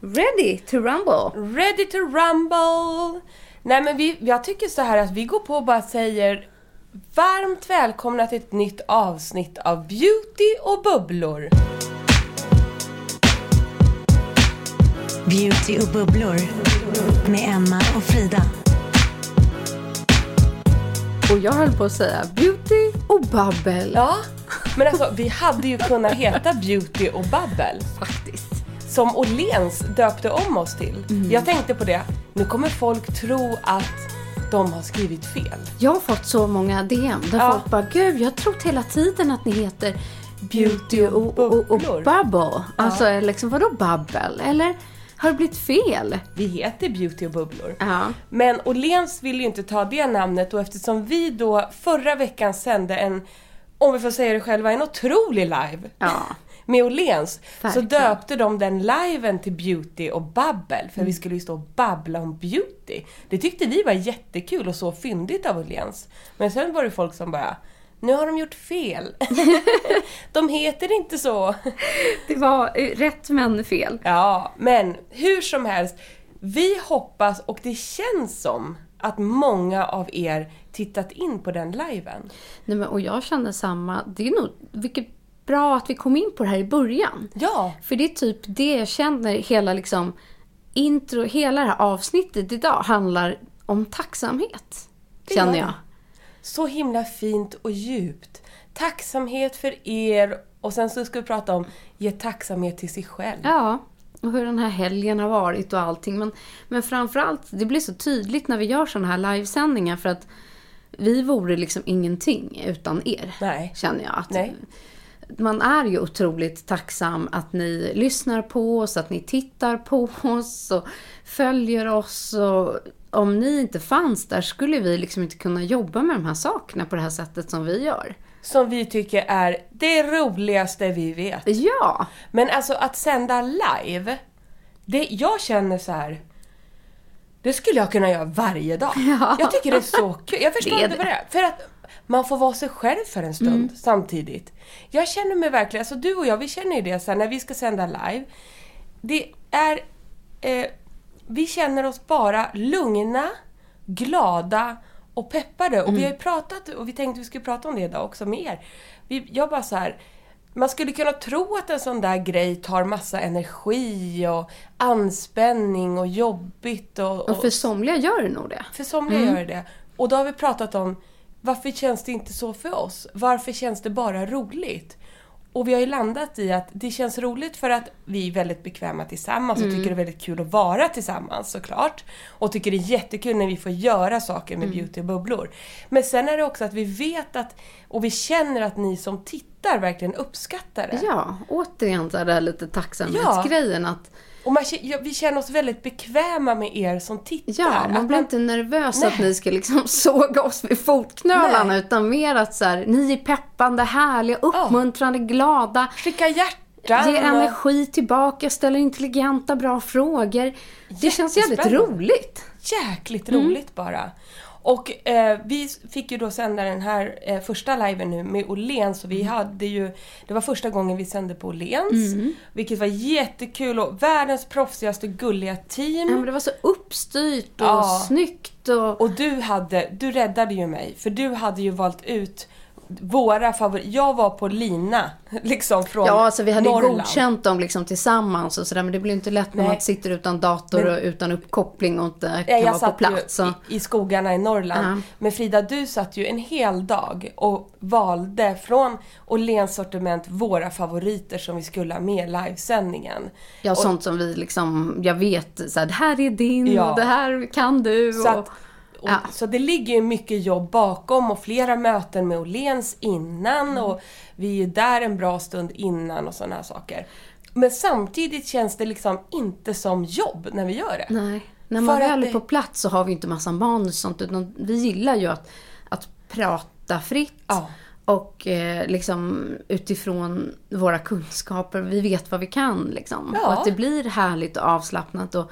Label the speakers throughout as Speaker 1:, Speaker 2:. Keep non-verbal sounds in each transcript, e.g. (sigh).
Speaker 1: Ready to rumble.
Speaker 2: Ready to rumble! Nej men vi, jag tycker så här att vi går på och bara säger varmt välkomna till ett nytt avsnitt av Beauty och bubblor.
Speaker 3: Beauty och bubblor med Emma och Frida.
Speaker 1: Och jag höll på att säga beauty och babbel.
Speaker 2: Ja, men alltså vi hade ju kunnat heta Beauty och babbel.
Speaker 1: Faktiskt.
Speaker 2: Som Åhléns döpte om oss till. Jag tänkte på det, nu kommer folk tro att de har skrivit fel.
Speaker 1: Jag har fått så många DM där
Speaker 2: Ja.
Speaker 1: folk bara, gud jag har trott hela tiden att ni heter beauty och, och, och bubble. Alltså liksom vadå babbel? Eller har det blivit fel?
Speaker 2: Vi heter Beauty och bubblor.
Speaker 1: Ja.
Speaker 2: Men Åhléns vill ju inte ta det namnet och eftersom vi då förra veckan sände en, om vi får säga det själva, en otrolig live
Speaker 1: Ja.
Speaker 2: Med Åhléns så döpte de den liven till Beauty och babbel för vi skulle ju stå och babbla om beauty. Det tyckte vi var jättekul och så fyndigt av Åhléns. Men sen var det folk som bara nu har de gjort fel. (laughs) de heter inte så.
Speaker 1: Det var eh, rätt men fel.
Speaker 2: Ja, men hur som helst. Vi hoppas och det känns som att många av er tittat in på den liven.
Speaker 1: Nej, men, och jag känner samma. Det är nog vilket bra att vi kom in på det här i början.
Speaker 2: Ja,
Speaker 1: För det är typ det jag känner hela liksom intro, hela det här avsnittet idag handlar om tacksamhet.
Speaker 2: Det
Speaker 1: känner jag.
Speaker 2: så himla fint och djupt. Tacksamhet för er och sen så ska vi prata om ge tacksamhet till sig själv.
Speaker 1: Ja, och hur den här helgen har varit och allting. Men, men framförallt, det blir så tydligt när vi gör sådana här livesändningar för att vi vore liksom ingenting utan er.
Speaker 2: Nej.
Speaker 1: Känner jag. Att
Speaker 2: Nej.
Speaker 1: Man är ju otroligt tacksam att ni lyssnar på oss, att ni tittar på oss och följer oss. Och om ni inte fanns där skulle vi liksom inte kunna jobba med de här sakerna på det här sättet som vi gör.
Speaker 2: Som vi tycker är det roligaste vi vet.
Speaker 1: Ja,
Speaker 2: Men alltså att sända live, det, jag känner så här. Det skulle jag kunna göra varje dag.
Speaker 1: Ja.
Speaker 2: Jag tycker det är så kul. Jag (laughs) förstår inte vad det är. För att man får vara sig själv för en stund samtidigt. Jag känner mig verkligen, alltså du och jag, vi känner ju det så här, när vi ska sända live. Det är, eh, vi känner oss bara lugna, glada och peppade. Och vi har ju pratat, och vi tänkte vi skulle prata om det idag också med er. Vi, jag bara så här, man skulle kunna tro att en sån där grej tar massa energi och anspänning och jobbigt och,
Speaker 1: och för somliga gör det nog det.
Speaker 2: för somliga gör det. Och då har vi pratat om varför känns det inte så för oss? Varför känns det bara roligt? Och vi har ju landat i att det känns roligt för att vi är väldigt bekväma tillsammans och tycker det är väldigt kul att vara tillsammans såklart. Och tycker det är jättekul när vi får göra saker med beauty och bubblor. Men sen är det också att vi vet att, och vi känner att ni som tittar verkligen uppskattar det.
Speaker 1: Ja, återigen så är det här lite tacksamhetsgrejen att
Speaker 2: Och man, vi känner oss väldigt bekväma med er som tittar.
Speaker 1: Ja, man blir inte nervös att ni ska liksom (laughs) såga oss vid fotknölarna
Speaker 2: Nej.
Speaker 1: utan mer att så här, ni är peppande, härliga, uppmuntrande, glada.
Speaker 2: Skicka hjärtan. Och-
Speaker 1: energi tillbaka, ställer intelligenta, bra frågor. Det känns jävligt roligt.
Speaker 2: jäkligt
Speaker 1: Mm.
Speaker 2: roligt bara. Och eh, vi fick ju då sända den här eh, första liven nu med Åhléns så vi
Speaker 1: Mm.
Speaker 2: hade ju, det var första gången vi sände på Åhléns. Vilket var jättekul och världens proffsigaste gulliga team.
Speaker 1: Ja, men det var så uppstyrt och
Speaker 2: Ja.
Speaker 1: snyggt och...
Speaker 2: Och du hade, du räddade ju mig för du hade ju valt ut våra favoriter. Jag var på lina (laughs) liksom från
Speaker 1: Ja, alltså vi hade
Speaker 2: Norrland.
Speaker 1: godkänt dem liksom tillsammans och sådär men det blir inte lätt när
Speaker 2: Nej.
Speaker 1: man sitter utan dator
Speaker 2: Men-
Speaker 1: och utan uppkoppling och inte kan
Speaker 2: jag
Speaker 1: vara på
Speaker 2: satt
Speaker 1: plats.
Speaker 2: ju
Speaker 1: och...
Speaker 2: i, i skogarna i Norrland.
Speaker 1: Ja.
Speaker 2: Men Frida, du satt ju en hel dag och valde från Åhléns sortiment våra favoriter som vi skulle ha med i livesändningen.
Speaker 1: Ja,
Speaker 2: Och-
Speaker 1: sånt som vi liksom, jag vet, så här, det här är din
Speaker 2: Ja.
Speaker 1: och det här kan du.
Speaker 2: Så,
Speaker 1: och...
Speaker 2: att, och,
Speaker 1: Ja.
Speaker 2: så det ligger ju mycket jobb bakom och flera möten med Åhléns innan
Speaker 1: Mm.
Speaker 2: och vi är ju där en bra stund innan och sådana här saker. Men samtidigt känns det liksom inte som jobb när vi gör det.
Speaker 1: Nej, när man
Speaker 2: För
Speaker 1: väl är
Speaker 2: det-
Speaker 1: på plats så har vi inte massa manus och sånt utan vi gillar ju att, att prata fritt.
Speaker 2: Ja.
Speaker 1: Och eh, liksom utifrån våra kunskaper, vi vet vad vi kan liksom.
Speaker 2: Ja.
Speaker 1: Och att det blir härligt och avslappnat. Och,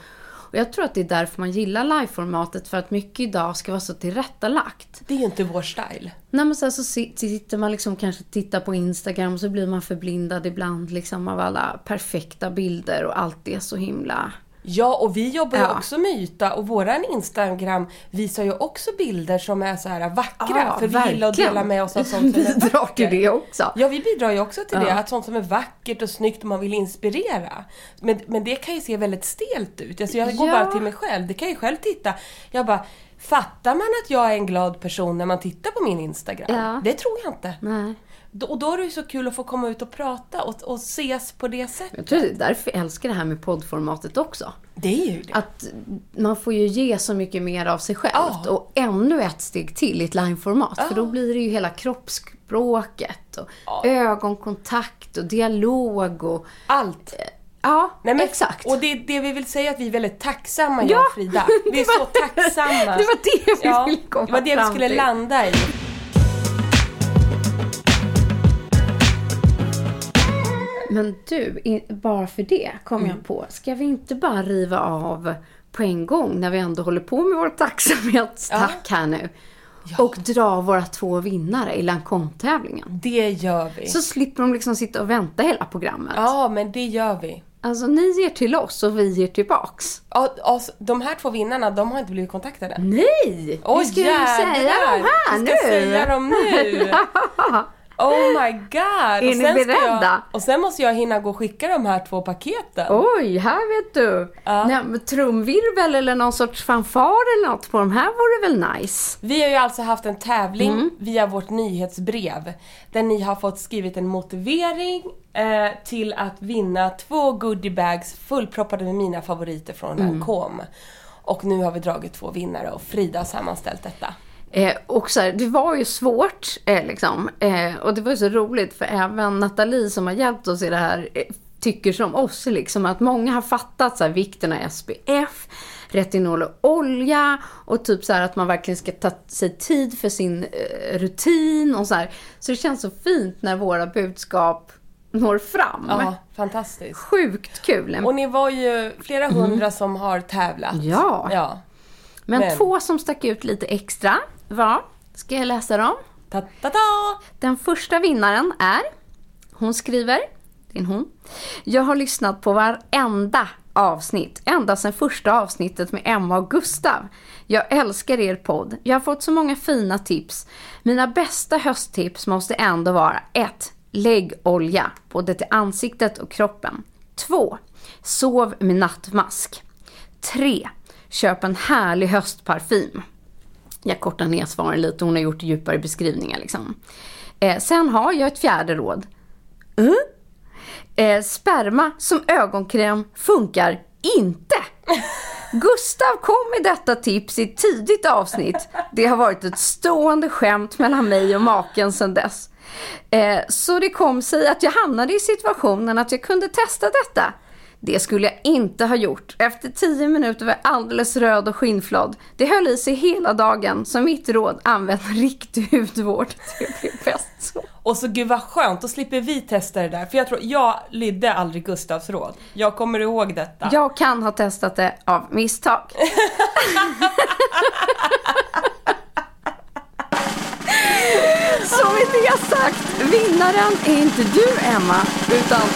Speaker 1: och jag tror att det är därför man gillar liveformatet, för att mycket idag ska vara så tillrättalagt.
Speaker 2: Det är inte vår style.
Speaker 1: Nej men så, här så si- sitter man liksom kanske och tittar på Instagram så blir man förblindad ibland liksom av alla perfekta bilder och allt är så himla...
Speaker 2: Ja, och vi jobbar ju
Speaker 1: Ja.
Speaker 2: också med yta och våran Instagram visar ju också bilder som är så här vackra.
Speaker 1: Ja,
Speaker 2: för vi gillar att dela
Speaker 1: verkligen.
Speaker 2: med oss av sånt som (laughs) är
Speaker 1: Bidrar
Speaker 2: vackert.
Speaker 1: till det också.
Speaker 2: Ja, vi bidrar ju också till det.
Speaker 1: Ja.
Speaker 2: Att sånt som är vackert och snyggt och man vill inspirera. Men, men det kan ju se väldigt stelt ut. Alltså jag går bara till mig själv. Det kan jag ju själv titta. Jag bara, fattar man att jag är en glad person när man tittar på min Instagram? Det tror jag inte.
Speaker 1: Nej.
Speaker 2: Och då är det ju så kul att få komma ut och prata och, och ses på det sättet.
Speaker 1: Jag tror det är därför jag älskar det här med poddformatet också.
Speaker 2: Det är ju det.
Speaker 1: Att man får ju ge så mycket mer av sig själv.
Speaker 2: Ja.
Speaker 1: Och ännu ett steg till i ett liveformat. För då blir det ju hela kroppsspråket och ögonkontakt och dialog och...
Speaker 2: Allt.
Speaker 1: Ja,
Speaker 2: Nej, men,
Speaker 1: exakt.
Speaker 2: Och det, det vi vill säga är att vi är väldigt tacksamma,
Speaker 1: Ja,
Speaker 2: jag och Frida. (laughs) Vi är så tacksamma. (laughs)
Speaker 1: det var det vi
Speaker 2: ja,
Speaker 1: ville komma
Speaker 2: Det var det vi
Speaker 1: fram
Speaker 2: skulle
Speaker 1: till.
Speaker 2: landa i.
Speaker 1: Men du, bara för det kom
Speaker 2: Mm.
Speaker 1: jag på. Ska vi inte bara riva av på en gång när vi ändå håller på med vår tacksamhetstack här nu? Och dra våra två vinnare i Lancôme-tävlingen.
Speaker 2: Det gör vi.
Speaker 1: Så slipper de liksom sitta och vänta hela programmet.
Speaker 2: Ja, men det gör vi.
Speaker 1: Alltså ni ger till oss och vi ger tillbaks.
Speaker 2: Ja, alltså, de här två vinnarna, de har inte blivit kontaktade.
Speaker 1: Nej!
Speaker 2: Åh,
Speaker 1: vi ska ju säga dem här
Speaker 2: Vi
Speaker 1: nu!
Speaker 2: ska säga dem nu! (laughs) Oh my god!
Speaker 1: Är ni beredda?
Speaker 2: Jag, och sen måste jag hinna gå och skicka de här två paketen.
Speaker 1: Oj, här vet du.
Speaker 2: Ja.
Speaker 1: Nej, trumvirvel eller någon sorts fanfar eller något på de här vore väl nice?
Speaker 2: Vi har ju alltså haft en tävling
Speaker 1: Mm.
Speaker 2: via vårt nyhetsbrev där ni har fått skrivit en motivering eh, till att vinna två goodiebags fullproppade med mina favoriter från
Speaker 1: Mm.
Speaker 2: Och nu har vi dragit två vinnare och Frida har sammanställt detta.
Speaker 1: Eh, och så här, det var ju svårt eh, liksom. Eh, och det var ju så roligt för även Nathalie som har hjälpt oss i det här eh, tycker som oss liksom att många har fattat så här, vikten av SPF, retinol och olja och typ så här att man verkligen ska ta sig tid för sin eh, rutin och så här. Så det känns så fint när våra budskap når fram.
Speaker 2: Ja, fantastiskt.
Speaker 1: Sjukt kul.
Speaker 2: Och ni var ju flera hundra som har tävlat.
Speaker 1: Mm. Ja.
Speaker 2: ja.
Speaker 1: Men,
Speaker 2: men-
Speaker 1: två som stack ut lite extra var, ska jag läsa dem?
Speaker 2: Ta, ta, ta.
Speaker 1: Den första vinnaren är, hon skriver, det är en hon. Jag har lyssnat på varenda avsnitt, ända sedan första avsnittet med Emma och Gustav. Jag älskar er podd. Jag har fått så många fina tips. Mina bästa hösttips måste ändå vara 1. Lägg olja, både till ansiktet och kroppen. 2. Sov med nattmask. 3. Köp en härlig höstparfym. Jag kortar ner svaren lite, hon har gjort djupare beskrivningar liksom. Eh, sen har jag ett fjärde råd. Mm? Eh, sperma som ögonkräm funkar inte. Gustav kom med detta tips i ett tidigt avsnitt. Det har varit ett stående skämt mellan mig och maken sedan dess. Eh, så det kom sig att jag hamnade i situationen att jag kunde testa detta. Det skulle jag inte ha gjort. Efter tio minuter var jag alldeles röd och skinnflådd. Det höll i sig hela dagen, så mitt råd, använd riktig hudvård. (laughs) Det blir bäst så.
Speaker 2: Och så gud vad skönt, då slipper vi testa det där. För jag tror, jag lydde aldrig Gustavs råd. Jag kommer ihåg detta.
Speaker 1: Jag kan ha testat det av misstag. Så med det sagt, vinnaren är inte du Emma, utan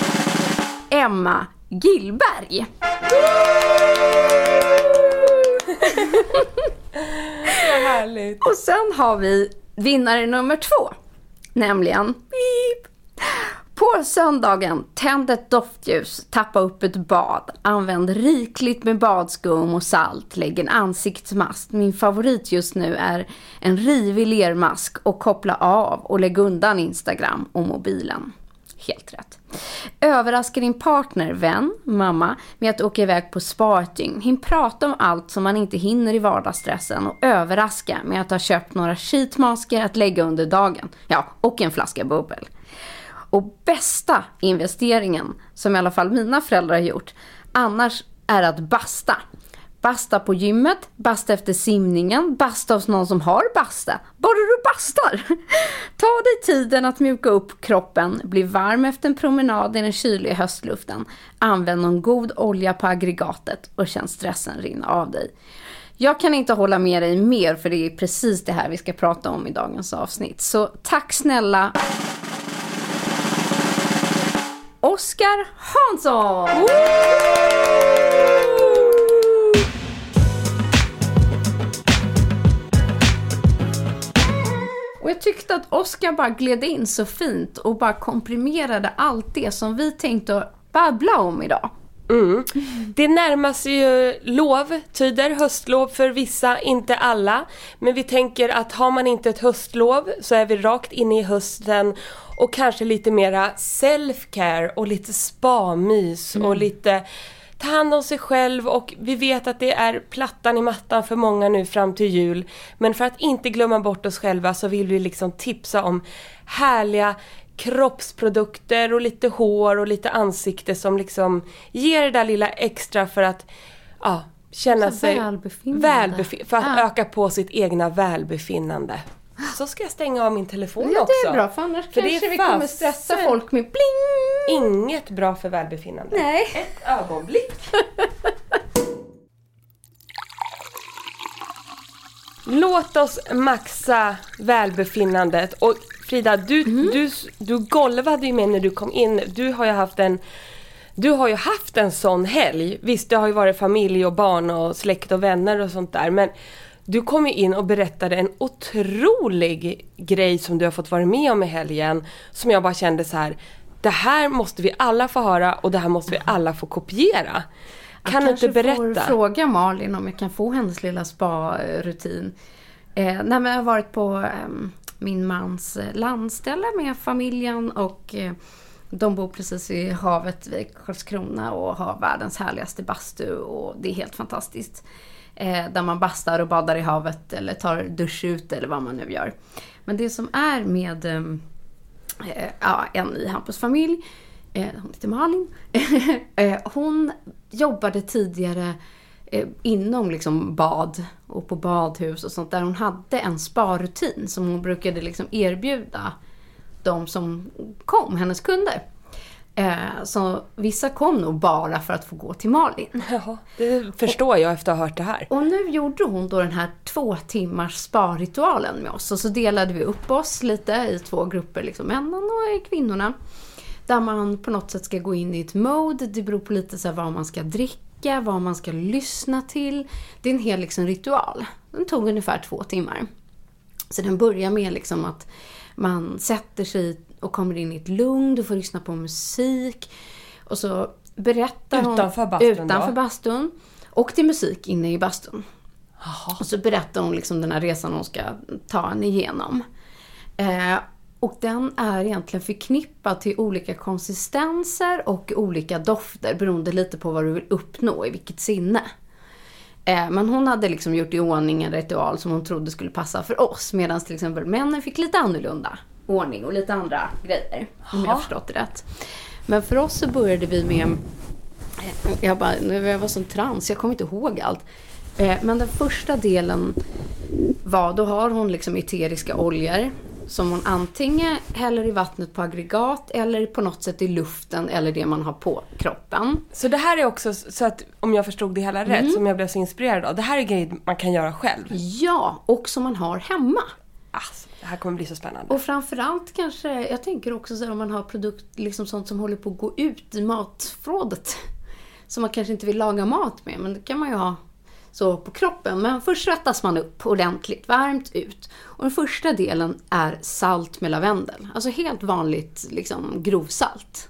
Speaker 1: Emma Gillberg. (laughs)
Speaker 2: Vad härligt.
Speaker 1: Och sen har vi vinnare nummer två, nämligen beep. På söndagen, tänd ett doftljus, tappa upp ett bad, använd rikligt med badskum och salt, lägg en ansiktsmask. Min favorit just nu är en rivig lermask och koppla av och lägg undan Instagram och mobilen. Helt rätt. Överraska din partner, vän, mamma med att åka iväg på spa ett dygn. Hinn prata om allt som man inte hinner i vardagsstressen och överraska med att ha köpt några sheetmasker att lägga under dagen. Ja, och en flaska bubbel. Och bästa investeringen, som i alla fall mina föräldrar har gjort, annars är att basta. Basta på gymmet, basta efter simningen, basta hos någon som har basta. Bara du bastar! (laughs) Ta dig tiden att mjuka upp kroppen, bli varm efter en promenad i den kyliga höstluften. Använd någon god olja på aggregatet och känn stressen rinna av dig. Jag kan inte hålla med dig mer för det är precis det här vi ska prata om i dagens avsnitt. Så tack snälla Oskar Hansson! Och jag tyckte att Oskar bara gled in så fint och bara komprimerade allt det som vi tänkte att babbla om idag.
Speaker 2: Mm. Det närmar sig ju lovtider, höstlov för vissa, inte alla. Men vi tänker att har man inte ett höstlov så är vi rakt inne i hösten och kanske lite mera self-care och lite spa-mys och lite ta hand om sig själv och vi vet att det är plattan i mattan för många nu fram till jul. Men för att inte glömma bort oss själva så vill vi liksom tipsa om härliga kroppsprodukter och lite hår och lite ansikte som liksom ger det där lilla extra för att ja, känna
Speaker 1: Så
Speaker 2: sig
Speaker 1: välbefinnande.
Speaker 2: välbefi- för att
Speaker 1: Ja.
Speaker 2: öka på sitt egna välbefinnande. Så ska jag stänga av min telefon
Speaker 1: Ja,
Speaker 2: också.
Speaker 1: det är bra för annars
Speaker 2: För
Speaker 1: kanske vi kommer stressa folk med bling.
Speaker 2: Inget bra för välbefinnande.
Speaker 1: Nej.
Speaker 2: Ett ögonblick. (laughs) Låt oss maxa välbefinnandet. Och Frida, du,
Speaker 1: Mhm.
Speaker 2: du, du golvade ju med när du kom in. Du har ju haft en du har ju haft en sån helg. Visst, det har ju varit familj och barn och släkt och vänner och sånt där. Men du kom ju in och berättade en otrolig grej som du har fått vara med om i helgen. Som jag bara kände så här. Det här måste vi alla få höra och det här måste vi alla få kopiera. Kan du inte
Speaker 1: Jag kanske får
Speaker 2: berätta?
Speaker 1: fråga Malin om jag kan få hennes lilla spa-rutin. Eh, nej, men jag har varit på ehm, min mans eh, landställe med familjen och eh, de bor precis vid havet vid Karlskrona och har världens härligaste bastu och det är helt fantastiskt. Eh, där man bastar och badar i havet eller tar dusch ut eller vad man nu gör. Men det som är med ehm, eh, ja, en i Hampus familj, eh, hon heter Malin. (laughs) eh, hon jobbade tidigare eh, inom liksom bad och på badhus och sånt där. Hon hade en sparrutin som hon brukade liksom erbjuda de som kom, hennes kunder. Eh, så vissa kom nog bara för att få gå till Malin.
Speaker 2: Ja, det förstår jag efter att ha hört det här.
Speaker 1: Och nu gjorde hon då den här två timmars sparritualen med oss. Och så delade vi upp oss lite i två grupper, liksom männen och kvinnorna. Där man på något sätt ska gå in i ett mode. Det beror på lite så vad man ska dricka, vad man ska lyssna till. Det är en hel liksom ritual. Den tog ungefär två timmar. Så den börjar med liksom att man sätter sig och kommer in i ett lugn, du får lyssna på musik. Och så berättar hon...
Speaker 2: Utanför bastun då?
Speaker 1: Utanför bastun. Och till musik inne i bastun. Och så berättar hon liksom den här resan hon ska ta en igenom. Eh, och den är egentligen förknippad till olika konsistenser och olika dofter beroende lite på vad du vill uppnå i vilket sinne. Eh, men hon hade liksom gjort i ordning en ritual som hon trodde skulle passa för oss. Medan till exempel männen fick lite annorlunda ordning och lite andra grejer. Om jag har förstått det rätt. Men för oss så började vi med Jag bara, jag var sån trans, jag kommer inte ihåg allt. Eh, Men den första delen var, då har hon liksom eteriska oljor som hon antingen häller i vattnet på aggregat eller på något sätt i luften eller det man har på kroppen.
Speaker 2: Så det här är också, så att om jag förstod det hela rätt, som jag blev så inspirerad av. Det här är grejer man kan göra själv.
Speaker 1: Ja, och som man har hemma.
Speaker 2: Alltså, det här kommer bli så spännande.
Speaker 1: Och framförallt kanske, jag tänker också så här, om man har produkt, liksom sånt som håller på att gå ut i matförrådet. Som man kanske inte vill laga mat med, men det kan man ju ha så på kroppen. Men först svettas man upp ordentligt, varmt ut. Och den första delen är salt med lavendel. Alltså helt vanligt liksom, grovsalt.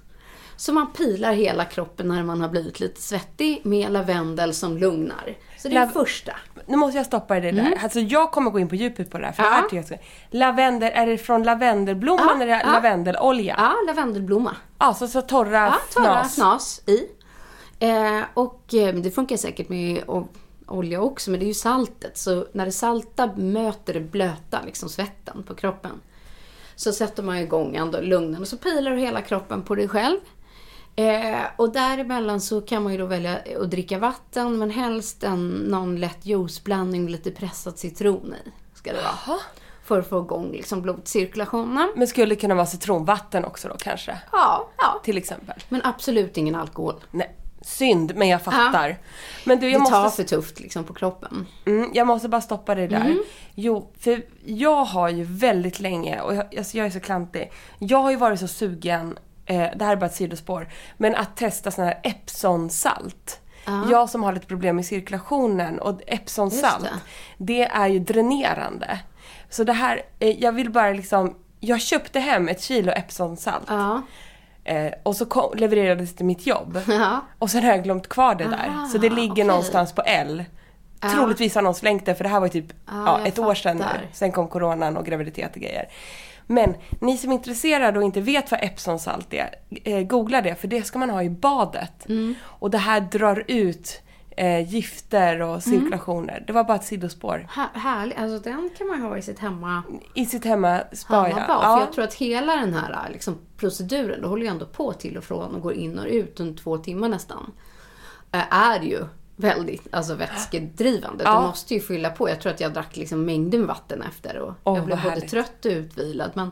Speaker 1: Så man pilar hela kroppen när man har blivit lite svettig med lavendel som lugnar. Så det är
Speaker 2: Lav-
Speaker 1: första.
Speaker 2: Nu måste jag stoppa dig där. Alltså jag kommer gå in på djupet på det här. För
Speaker 1: Ja.
Speaker 2: det här tycker jag ska... Lavendel, är det från lavendelblomman
Speaker 1: Ja,
Speaker 2: eller det
Speaker 1: ja.
Speaker 2: lavendelolja?
Speaker 1: Ja, lavendelblomma.
Speaker 2: Alltså så torra
Speaker 1: Ja, torra
Speaker 2: fnas.
Speaker 1: snas i. Eh, och eh, det funkar säkert med olja också, men det är ju saltet. Så när det salta möter det blöta, liksom svetten på kroppen. Så sätter man igång ändå lugnen och så pilar du hela kroppen på dig själv. Eh, och däremellan så kan man ju då välja att dricka vatten, men helst en, någon lätt juiceblandning med lite pressad citron i. Ska det vara. För att få igång liksom blodcirkulationen.
Speaker 2: Men skulle det kunna vara citronvatten också då kanske?
Speaker 1: Ja, ja.
Speaker 2: Till exempel.
Speaker 1: Men absolut ingen alkohol.
Speaker 2: Nej, synd, men jag fattar. Men du, jag
Speaker 1: det tar
Speaker 2: måste,
Speaker 1: för tufft liksom på kroppen.
Speaker 2: mm, jag måste bara stoppa dig där.
Speaker 1: Mm.
Speaker 2: Jo, för jag har ju väldigt länge, och jag, alltså jag är så klantig, jag har ju varit så sugen, eh, det här är bara ett sidospår, men att testa sån här Epsom-salt. Jag som har lite problem med cirkulationen och Epsom-salt,
Speaker 1: Just
Speaker 2: det. är ju dränerande. Så det här, eh, jag vill bara liksom, jag köpte hem ett kilo Epsom-salt.
Speaker 1: Ja.
Speaker 2: Eh, och så kom, levererades det till mitt jobb. (laughs)
Speaker 1: Ja.
Speaker 2: Och sen har jag glömt kvar det där.
Speaker 1: Ah,
Speaker 2: så det ligger
Speaker 1: okej.
Speaker 2: någonstans på L. Troligtvis har någon slängt det för det här var ju typ
Speaker 1: Ah,
Speaker 2: ja, ett år sedan nu.
Speaker 1: fattar.
Speaker 2: Sen kom coronan och graviditet och grejer. Men ni som är intresserade och inte vet vad Epsom-salt är, eh, googla det för det ska man ha i badet.
Speaker 1: Mm.
Speaker 2: Och det här drar ut eh, gifter och cirkulationer. Det var bara ett sidospår.
Speaker 1: Här, härligt. Alltså den kan man ha i sitt hemma,
Speaker 2: I sitt hemma spa, ja.
Speaker 1: För jag tror att hela den här liksom, proceduren, det håller ju ändå på till och från och går in och ut under två timmar nästan. eh, Är ju väldigt alltså, vätskedrivande.
Speaker 2: Ja.
Speaker 1: Du måste ju fylla på. Jag tror att jag drack liksom mängder med vatten efter och
Speaker 2: Åh,
Speaker 1: jag blev både
Speaker 2: härligt.
Speaker 1: trött och utvilad. Men,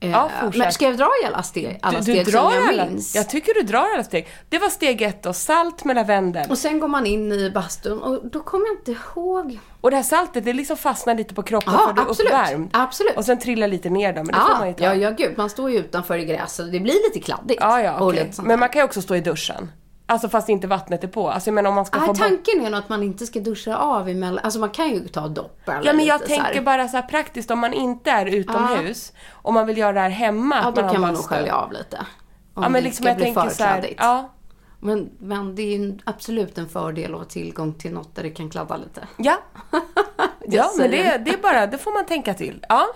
Speaker 1: eh,
Speaker 2: Ja,
Speaker 1: men ska jag dra i alla steg, alla
Speaker 2: Du,
Speaker 1: steg
Speaker 2: du drar
Speaker 1: som jag
Speaker 2: alla,
Speaker 1: minns?
Speaker 2: jag tycker du drar alla steg. Det var steg ett då, salt med lavendel.
Speaker 1: Och sen går man in i bastun och då kommer jag inte ihåg.
Speaker 2: Och det här saltet, det liksom fastnar lite på kroppen
Speaker 1: Ja,
Speaker 2: för du är
Speaker 1: absolut.
Speaker 2: uppvärmd.
Speaker 1: Absolut.
Speaker 2: Och sen trillar lite ner då, men det får man ju
Speaker 1: Ja,
Speaker 2: ta.
Speaker 1: ja, ja, gud. Man står ju utanför i gräset och det blir lite kladdigt.
Speaker 2: ja, ja
Speaker 1: sånt
Speaker 2: Men man kan ju också stå i duschen. Alltså fast inte vattnet är på. Alltså jag menar om man ska
Speaker 1: Ah,
Speaker 2: få bort...
Speaker 1: tanken är nog att man inte ska duscha av emellan. Alltså man kan ju ta dopp eller
Speaker 2: Ja men jag
Speaker 1: lite så
Speaker 2: tänker bara så här praktiskt om man inte är utomhus och man vill göra det här hemma.
Speaker 1: Ja, då
Speaker 2: har
Speaker 1: kan man nog skölja av lite. Om
Speaker 2: Ja men
Speaker 1: det
Speaker 2: liksom
Speaker 1: ska
Speaker 2: jag
Speaker 1: bli
Speaker 2: tänker så här, ja.
Speaker 1: Men, men det är ju absolut en fördel att ha tillgång till något där det kan kladda lite.
Speaker 2: Ja. (laughs) ja men det, det är bara, det får man tänka till. Ja.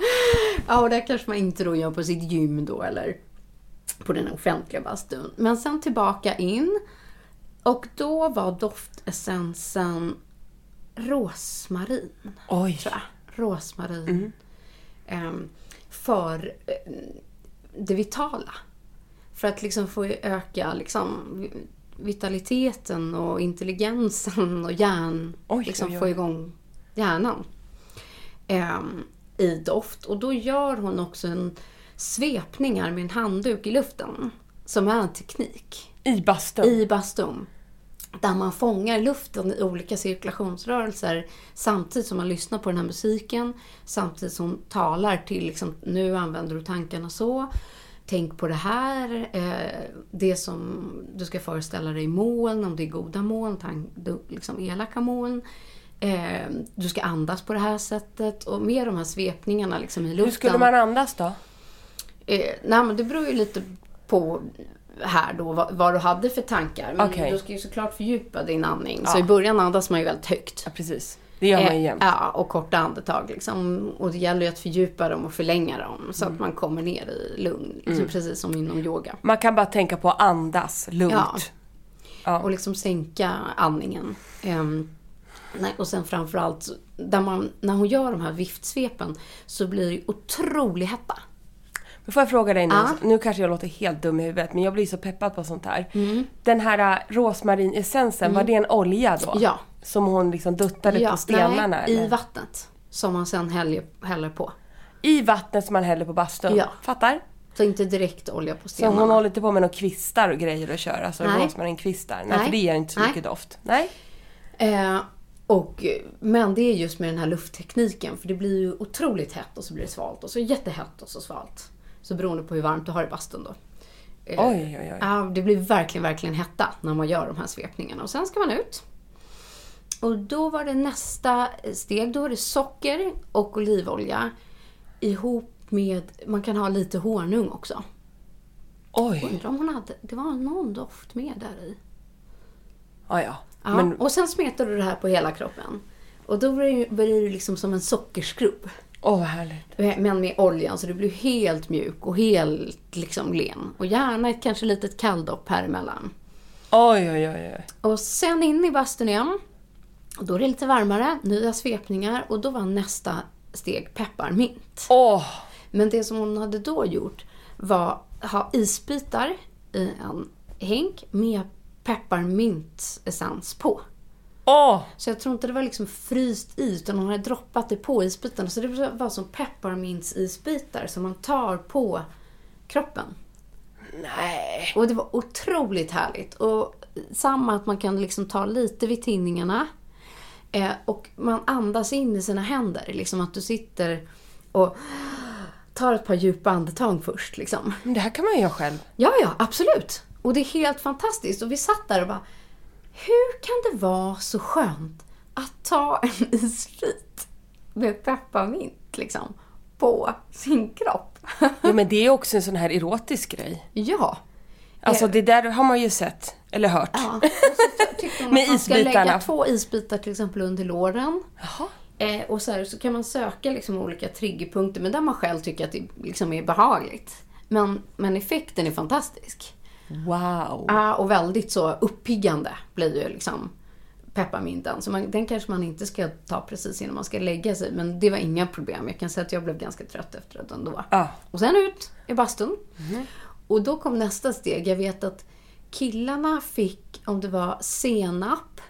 Speaker 1: Ja, och det kanske man inte då gör på sitt gym då eller på den offentliga bastun. Men sen tillbaka in. Och då var doftessensen rosmarin.
Speaker 2: Oj.
Speaker 1: Tror jag. Rosmarin. Ehm, för eh, det vitala. För att liksom få öka liksom, vi- vitaliteten och intelligensen och hjärn.
Speaker 2: Oj,
Speaker 1: liksom
Speaker 2: oj, oj.
Speaker 1: få igång hjärnan. Ehm, I doft. Och då gör hon också en svepningar med en handduk i luften. Som är en teknik
Speaker 2: I bastun.
Speaker 1: i bastun. Där man fångar luften i olika cirkulationsrörelser samtidigt som man lyssnar på den här musiken. Samtidigt som talar till liksom, nu använder du tankarna så. Tänk på det här. Eh, det som du ska föreställa dig moln, om det är goda moln, liksom elaka moln. Eh, du ska andas på det här sättet. Och med de här svepningarna liksom i luften.
Speaker 2: Hur skulle man andas då?
Speaker 1: Eh, nej, men det beror ju lite på här då vad, vad du hade för tankar. Men
Speaker 2: Okej.
Speaker 1: du ska ju såklart fördjupa din andning. Så i början andas man ju väldigt högt.
Speaker 2: Ja precis. Det gör man ju
Speaker 1: Eh,
Speaker 2: jämt.
Speaker 1: Ja, och korta andetag liksom. Och det gäller ju att fördjupa dem och förlänga dem. Så
Speaker 2: Mm.
Speaker 1: att man kommer ner i lugn. Liksom Precis som inom yoga.
Speaker 2: Man kan bara tänka på att andas lugnt.
Speaker 1: Ja.
Speaker 2: Ja.
Speaker 1: Och liksom sänka andningen. Ehm, nej, och sen framförallt, där man, när hon gör de här viftsvepen så blir det otrolig hetta.
Speaker 2: Nu får jag fråga dig nu,
Speaker 1: Ja.
Speaker 2: nu kanske jag låter helt dum i huvudet men jag blir så peppad på sånt här. Den här äh, rosmarinessensen, var det en olja då?
Speaker 1: Ja.
Speaker 2: Som hon liksom duttade på stenarna?
Speaker 1: nej, i
Speaker 2: eller?
Speaker 1: vattnet. Som man sen häller, häller på.
Speaker 2: I vattnet som man häller på bastun?
Speaker 1: Ja.
Speaker 2: Fattar?
Speaker 1: Så inte direkt olja på
Speaker 2: Så
Speaker 1: stenarna.
Speaker 2: hon håller inte på med några kvistar och grejer och kör? Alltså rosmarinkvistar? Nej,
Speaker 1: Nej.
Speaker 2: för det ger inte så
Speaker 1: Nej.
Speaker 2: mycket doft. Nej?
Speaker 1: Eh, och, men det är just med den här lufttekniken. För det blir ju otroligt hett och så blir det svalt. Och så jättehett och så svalt. Så beroende på hur varmt du har i bastun då. Eh,
Speaker 2: Oj, oj, oj.
Speaker 1: Ja, det blir verkligen, verkligen hetta när man gör de här svepningarna. Och sen ska man ut. Och då var det nästa steg. Då var det socker och olivolja ihop med, man kan ha lite honung också.
Speaker 2: Oj!
Speaker 1: Undrar om hon hade, det var någon doft med där i.
Speaker 2: Ja, ja.
Speaker 1: Ja,
Speaker 2: Men,
Speaker 1: Och sen smetar du det här på hela kroppen. Och då blir det, blir det liksom som en sockerskrubb.
Speaker 2: Åh vad härligt.
Speaker 1: Men med oljan så du blir helt mjuk och helt liksom len. Och gärna ett kanske litet kalldopp här emellan.
Speaker 2: Oj, oj, oj, oj.
Speaker 1: Och sen in i bastun igen. Och då är det lite varmare, nya svepningar och då var nästa steg pepparmint.
Speaker 2: Åh!
Speaker 1: Men det som hon hade då gjort var att ha isbitar i en hink med pepparmintessens på.
Speaker 2: Åh!
Speaker 1: Så jag tror inte det var liksom fryst i utan hon hade droppat det på isbitarna. Så det var som pepparmintsisbitar som man tar på kroppen.
Speaker 2: Nej.
Speaker 1: Och det var otroligt härligt. Och samma att man kan liksom ta lite vid tinningarna. Eh, och man andas in i sina händer. Liksom att du sitter och tar ett par djupa andetag först. Liksom.
Speaker 2: Men det här kan man ju göra själv.
Speaker 1: Ja, ja, absolut. Och det är helt fantastiskt. Och vi satt där och bara, hur kan det vara så skönt att ta en isbit med pepparmint liksom, på sin kropp?
Speaker 2: Ja, men det är också en sån här erotisk grej.
Speaker 1: ja.
Speaker 2: Alltså det där har man ju sett, eller hört.
Speaker 1: Ja, tyckte hon (laughs) att man ska lägga två isbitar till exempel under låren.
Speaker 2: Jaha.
Speaker 1: Eh, och så, här, så kan man söka liksom olika triggerpunkter, men där man själv tycker att det liksom är behagligt. Men, men effekten är fantastisk.
Speaker 2: Wow.
Speaker 1: Ja, och väldigt så uppiggande blir ju liksom pepparminten. Så man, den kanske man inte ska ta precis innan man ska lägga sig. Men det var inga problem. Jag kan säga att jag blev ganska trött efter det ändå.
Speaker 2: Ja.
Speaker 1: Och sen ut i bastun. Och då kom nästa steg. Jag vet att killarna fick, om det var senap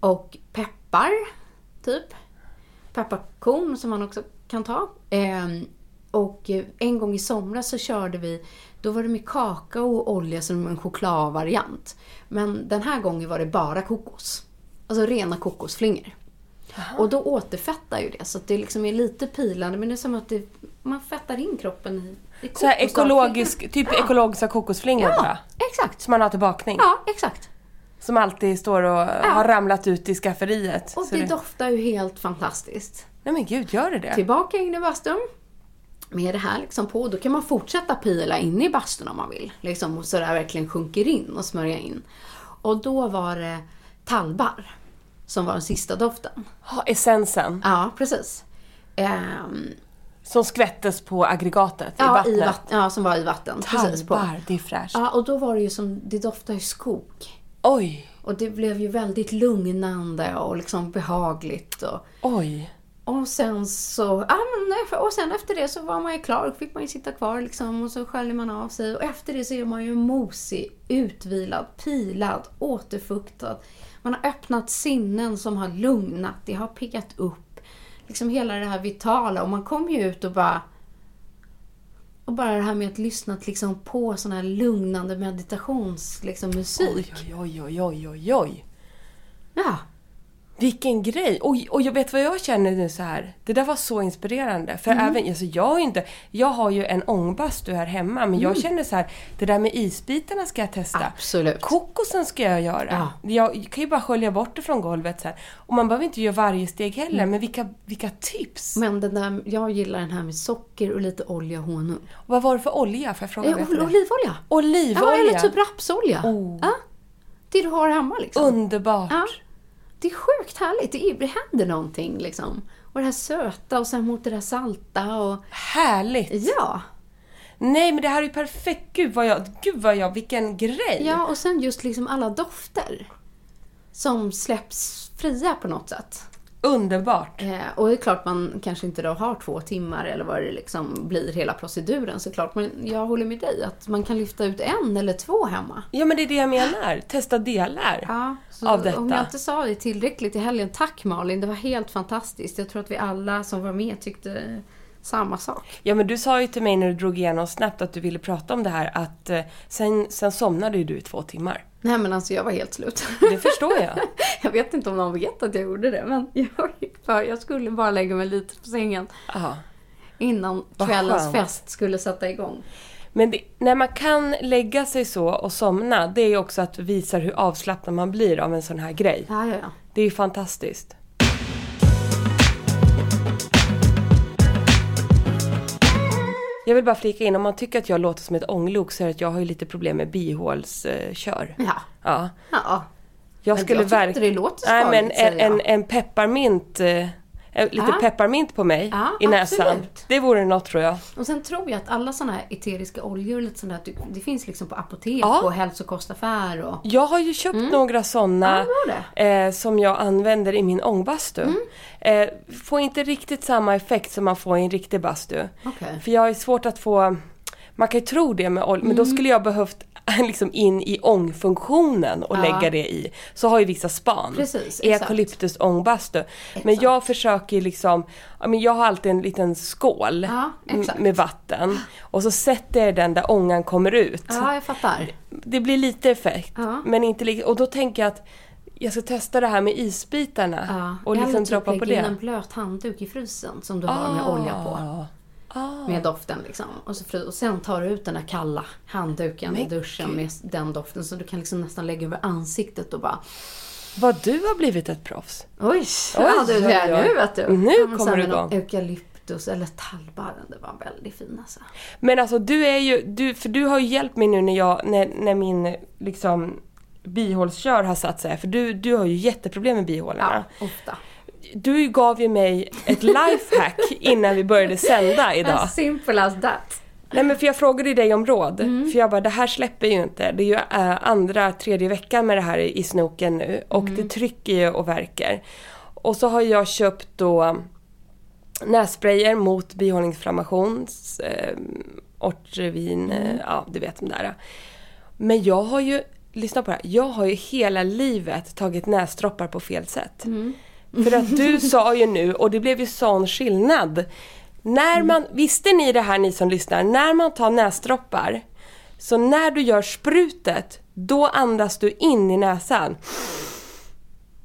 Speaker 1: och peppar, typ. Pepparkorn som man också kan ta. Ehm, och eh, en gång i somras så körde vi, då var det med kakao och olja som en chokladvariant. Men den här gången var det bara kokos. Alltså rena kokosflingor. Och då återfettar ju det, så det liksom är lite pilande. Men det är som att det, man fettar in kroppen i, i
Speaker 2: Så här
Speaker 1: kokos-
Speaker 2: ekologisk, typ
Speaker 1: Ja.
Speaker 2: ekologiska kokosflingor
Speaker 1: Ja,
Speaker 2: bara.
Speaker 1: exakt.
Speaker 2: Som man har till bakning.
Speaker 1: Ja, exakt.
Speaker 2: Som alltid står och har ramlat ut i skafferiet.
Speaker 1: Och
Speaker 2: Så
Speaker 1: det doftar ju helt fantastiskt.
Speaker 2: Nej men gud, gör det det?
Speaker 1: Tillbaka in i bastun. Med det här liksom på. Då kan man fortsätta pila in i bastun om man vill. Liksom, så det verkligen sjunker in och smörja in. Och då var det tallbarr som var den sista doften.
Speaker 2: Ha, essensen.
Speaker 1: Ja, precis. Ehm,
Speaker 2: Som skvättes på aggregatet
Speaker 1: ja,
Speaker 2: i vattnet.
Speaker 1: I vatten, ja, som var i vatten. Precis på.
Speaker 2: Tallbarr, det är fräscht.
Speaker 1: Ja, och då var det ju som, det doftade ju skog.
Speaker 2: Oj,
Speaker 1: Och det blev ju väldigt lugnande och liksom behagligt. Och,
Speaker 2: oj.
Speaker 1: Och sen så, ja, men, och sen efter det så var man ju klar. Då fick man ju sitta kvar liksom och så sköljer man av sig. Och efter det så är man ju mosig, utvilad, pilad, återfuktad. Man har öppnat sinnen som har lugnat, det har piggat upp. Liksom hela det här vitala. Och man kommer ju ut och bara... Och bara det här med att lyssna liksom, på sån här lugnande meditationsmusik. Liksom, musik.
Speaker 2: Oj, oj, oj, oj, oj, oj.
Speaker 1: Ja,
Speaker 2: Vilken grej! Och, och jag vet vad jag känner nu så här. Det där var så inspirerande. För
Speaker 1: Mm.
Speaker 2: även, alltså jag, inte, jag har ju en ångbastu här hemma, men
Speaker 1: Mm.
Speaker 2: jag känner så här. Det där med isbitarna ska jag testa.
Speaker 1: Absolut.
Speaker 2: Kokosen ska jag göra. Jag kan ju bara skölja bort det från golvet så här. Och man behöver inte göra varje steg heller,
Speaker 1: Mm.
Speaker 2: men vilka, vilka tips!
Speaker 1: men den där, jag gillar den här med socker och lite olja och honung.
Speaker 2: Vad var det för olja? Får jag fråga
Speaker 1: Eh, ol- olivolja.
Speaker 2: Olivolja!
Speaker 1: Ja, eller typ rapsolja.
Speaker 2: Oh.
Speaker 1: Ja, det du har hemma liksom.
Speaker 2: Underbart!
Speaker 1: Ja. Det är sjukt härligt. Det, är, det händer någonting liksom. Och det här söta och sen mot det där salta och...
Speaker 2: Härligt!
Speaker 1: Ja.
Speaker 2: Nej men det här är ju perfekt! Gud vad jag, gud vad jag, vilken grej!
Speaker 1: Ja, och sen just liksom alla dofter. Som släpps fria på något sätt.
Speaker 2: Underbart!
Speaker 1: Eh, och det är klart man kanske inte då har två timmar eller vad det liksom blir hela proceduren såklart. Men jag håller med dig att man kan lyfta ut en eller två hemma.
Speaker 2: Ja men det är det jag menar. Testa delar
Speaker 1: Ja,
Speaker 2: av detta.
Speaker 1: Om jag inte sa det tillräckligt i helgen, tack Malin. Det var helt fantastiskt. Jag tror att vi alla som var med tyckte samma sak.
Speaker 2: Ja men du sa ju till mig när du drog igenom snabbt att du ville prata om det här att eh, sen, sen somnade ju du i två timmar.
Speaker 1: Nej men alltså jag var helt slut.
Speaker 2: Det förstår jag. (laughs)
Speaker 1: jag vet inte om någon vet att jag gjorde det men jag, gick för, jag skulle bara lägga mig lite på sängen
Speaker 2: Ja.
Speaker 1: innan kvällens fest skulle sätta igång.
Speaker 2: Men det, när man kan lägga sig så och somna, det är också att visa hur avslappnad man blir av en sån här grej.
Speaker 1: Ja, ja, ja.
Speaker 2: Det är fantastiskt. Jag vill bara flika in, om man tycker att jag låter som ett ånglok så är det att jag har ju lite problem med bihålskör.
Speaker 1: Ja.
Speaker 2: Ja.
Speaker 1: ja.
Speaker 2: Jag
Speaker 1: Men
Speaker 2: skulle
Speaker 1: jag tyckte
Speaker 2: verk-
Speaker 1: det låter
Speaker 2: Nej, men en, en, en pepparmint, eh, lite
Speaker 1: Ja.
Speaker 2: pepparmint på mig
Speaker 1: Ja,
Speaker 2: i näsan.
Speaker 1: absolut.
Speaker 2: Det vore något tror jag.
Speaker 1: Och sen tror jag att alla såna här eteriska oljor, lite sånt där, det finns liksom på apotek
Speaker 2: Ja.
Speaker 1: och hälsokostaffär och...
Speaker 2: Jag har ju köpt några sådana
Speaker 1: Mm. Ja, bra
Speaker 2: eh, som jag använder i min ångbastu.
Speaker 1: Mm.
Speaker 2: Eh, får inte riktigt samma effekt som man får i en riktig bastu.
Speaker 1: Okej.
Speaker 2: För jag har ju svårt att få... Man kan ju tro det med olja,
Speaker 1: Mm.
Speaker 2: men då skulle jag behövt (laughs) liksom in i ångfunktionen och
Speaker 1: Ja.
Speaker 2: lägga det i. Så har ju vissa span.
Speaker 1: Precis,
Speaker 2: eukalyptus ångbastu. Men jag försöker liksom, men jag har alltid en liten skål
Speaker 1: Ja,
Speaker 2: med vatten. Och så sätter jag den där ångan kommer ut
Speaker 1: Ja, jag fattar.
Speaker 2: det blir lite effekt.
Speaker 1: Ja.
Speaker 2: Men inte och då tänker jag att jag ska testa det här med isbitarna.
Speaker 1: Ja.
Speaker 2: Och liksom
Speaker 1: typ
Speaker 2: droppa på
Speaker 1: lägga in
Speaker 2: det.
Speaker 1: en blöt handduk i frysen som du har med olja på.
Speaker 2: Ah.
Speaker 1: Med doften liksom. Och, så och sen tar du ut den här kalla handduken i
Speaker 2: Men
Speaker 1: duschen med den doften. Så du kan liksom nästan lägga över ansiktet och bara
Speaker 2: Vad du har blivit ett proffs.
Speaker 1: Oj,
Speaker 2: Oj,
Speaker 1: ja, du, det
Speaker 2: oj.
Speaker 1: nu vet du.
Speaker 2: Nu
Speaker 1: Ja,
Speaker 2: kommer du igång.
Speaker 1: Eukalyptus eller tallbarren, det var väldigt fin alltså.
Speaker 2: Men alltså du är ju, du, för du har ju hjälpt mig nu när jag, när, när min liksom bihålskör har satt sig. För du, du har ju jätteproblem med bihålorna.
Speaker 1: Ja, ofta.
Speaker 2: Du gav ju mig ett lifehack (laughs) innan vi började sända idag.
Speaker 1: As simple as that.
Speaker 2: Nej men för jag frågade ju dig om råd.
Speaker 1: Mm.
Speaker 2: För jag bara, det här släpper ju inte. Det är ju äh, andra, tredje veckan med det här i, snoken nu. Och
Speaker 1: Mm.
Speaker 2: det trycker ju och verkar. Och så har jag köpt då nässprayer mot bihåleinflammation. Eh, Ortrevin,
Speaker 1: Mm.
Speaker 2: eh, ja du vet de där. Men jag har ju, lyssna på det här. Jag har ju hela livet tagit näsdroppar på fel sätt.
Speaker 1: Mm.
Speaker 2: För att du (laughs) sa ju nu, och det blev ju sån skillnad. När man, visste ni det här ni som lyssnar, när man tar näsdroppar, så när du gör sprutet, då andas du in i näsan.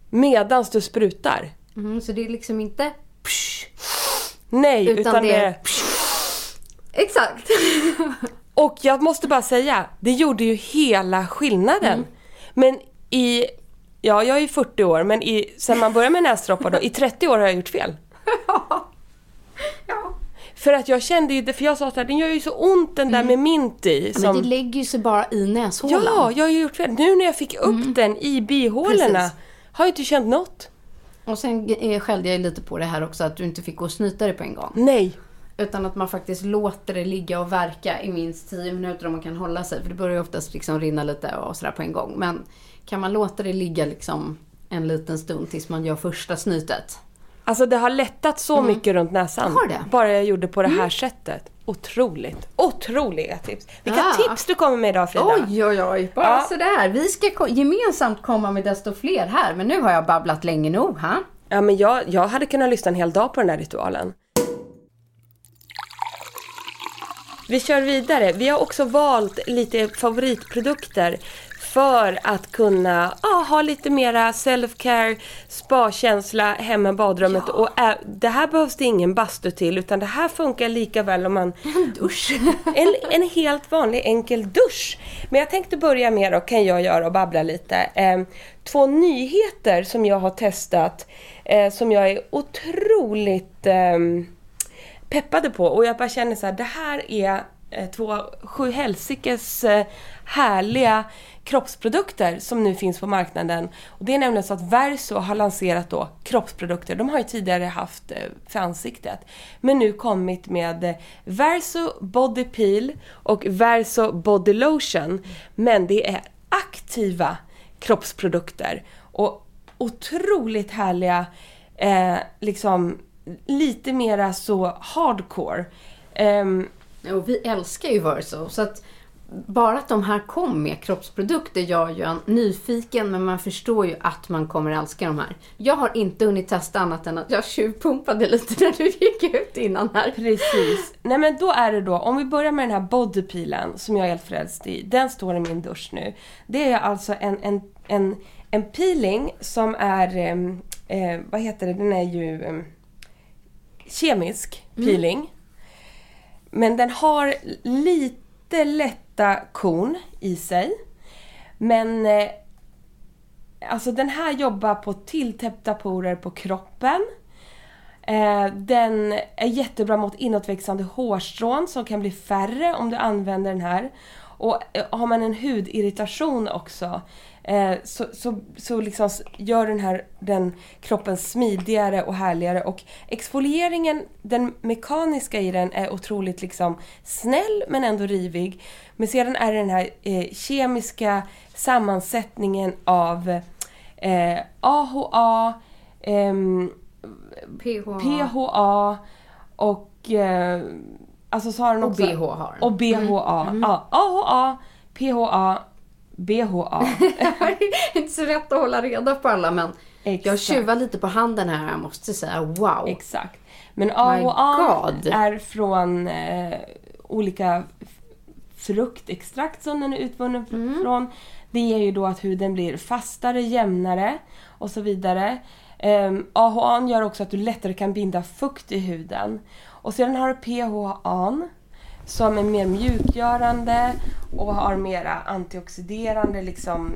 Speaker 2: Medans du sprutar.
Speaker 1: Mm, så det är liksom inte...
Speaker 2: Nej,
Speaker 1: Utan
Speaker 2: utan,
Speaker 1: det är... Exakt! (laughs)
Speaker 2: Och jag måste bara säga, det gjorde ju hela skillnaden.
Speaker 1: Mm.
Speaker 2: Men i, ja jag är ju 40 år, men i, sen man började med näsdroppar då, i 30 år har jag gjort fel. (laughs)
Speaker 1: ja.
Speaker 2: För att jag kände ju för jag sa såhär, den gör ju så ont den där med mint i.
Speaker 1: Mm. Men
Speaker 2: Som,
Speaker 1: det lägger ju sig bara i näshålan.
Speaker 2: ja, jag har ju gjort fel. Nu när jag fick upp den i bihålorna,
Speaker 1: Precis.
Speaker 2: har jag inte känt något.
Speaker 1: Och sen eh, skällde jag lite på det här också att du inte fick gå och snyta dig på en gång.
Speaker 2: Nej.
Speaker 1: Utan att man faktiskt låter det ligga och verka i minst 10 minuter om man kan hålla sig. För det börjar ju oftast liksom rinna lite och sådär på en gång. Men kan man låta det ligga liksom en liten stund tills man gör första snytet.
Speaker 2: Alltså det har lättat så mycket runt näsan.
Speaker 1: Mm. Har det? Mm.
Speaker 2: Bara jag gjorde på det här sättet. Otroligt. Otroliga tips. Vilka
Speaker 1: Ja.
Speaker 2: tips du kommer med idag Frida.
Speaker 1: Oj, oj, oj. Bara
Speaker 2: Ja.
Speaker 1: sådär. Vi ska gemensamt komma med desto fler här. Men nu har jag babblat länge nog. Ha?
Speaker 2: Ja, men jag, jag hade kunnat lyssna en hel dag på den här ritualen. Vi kör vidare. Vi har också valt lite favoritprodukter för att kunna ja, ha lite mera self-care, spa-känsla hemma i badrummet. Och ä- det här behövs det ingen bastu till utan det här funkar lika väl om man...
Speaker 1: En dusch. (laughs)
Speaker 2: En, en helt vanlig enkel dusch. Men jag tänkte börja med då, kan jag göra och babbla lite. Eh, två nyheter som jag har testat eh, som jag är otroligt eh, peppade på. Och jag bara känner så här, det här är eh, två sju helsikes eh, härliga kroppsprodukter som nu finns på marknaden. Och det är nämligen så att Verso har lanserat då kroppsprodukter. De har ju tidigare haft eh, för ansiktet. Men nu kommit med eh, Verso Body Peel och Verso Body Lotion. Men det är aktiva kroppsprodukter. Och otroligt härliga eh, liksom lite mera så hardcore. Um,
Speaker 1: Och vi älskar ju Verso. Så att bara att de här kom med kroppsprodukter gör ju en nyfiken, men man förstår ju att man kommer älska de här. Jag har inte hunnit testa annat än att jag tjuvpumpade lite när du gick ut innan här.
Speaker 2: Precis. Nej men då är det då, om vi börjar med den här bodypeelen som jag är helt frälst i. Den står i min dusch nu. Det är alltså en, en, en, en peeling som är, eh, vad heter det, den är ju em, kemisk peeling. Men den har lite lätta korn i sig. Men eh, alltså den här jobbar på tilltäppta porer på kroppen. Eh, den är jättebra mot inåtväxande hårstrån som kan bli färre om du använder den här. Och eh, har man en hudirritation också eh, så, så, så liksom gör den här den kroppen smidigare och härligare. Och exfolieringen, den mekaniska i den är otroligt liksom snäll men ändå rivig. Men sedan är det den här eh, kemiska sammansättningen av eh, AHA, ehm,
Speaker 1: PH.
Speaker 2: PHA och eh, alltså så har den
Speaker 1: Och
Speaker 2: också...
Speaker 1: BH har den.
Speaker 2: Och BHA. Ja, AHA, PHA, BHA.
Speaker 1: det (laughs) är inte så lätt att hålla reda på alla, men jag
Speaker 2: Exakt.
Speaker 1: tjuvar lite på handen här. Jag måste säga wow.
Speaker 2: Exakt. Men AHA
Speaker 1: God.
Speaker 2: är från eh, olika fruktextrakt som den är utvunnen
Speaker 1: Mm.
Speaker 2: från. Det ger ju då att huden blir fastare, jämnare och så vidare. Um, AHA gör också att du lättare kan binda fukt i huden. Och sedan har du PHA som är mer mjukgörande och har mera antioxiderande liksom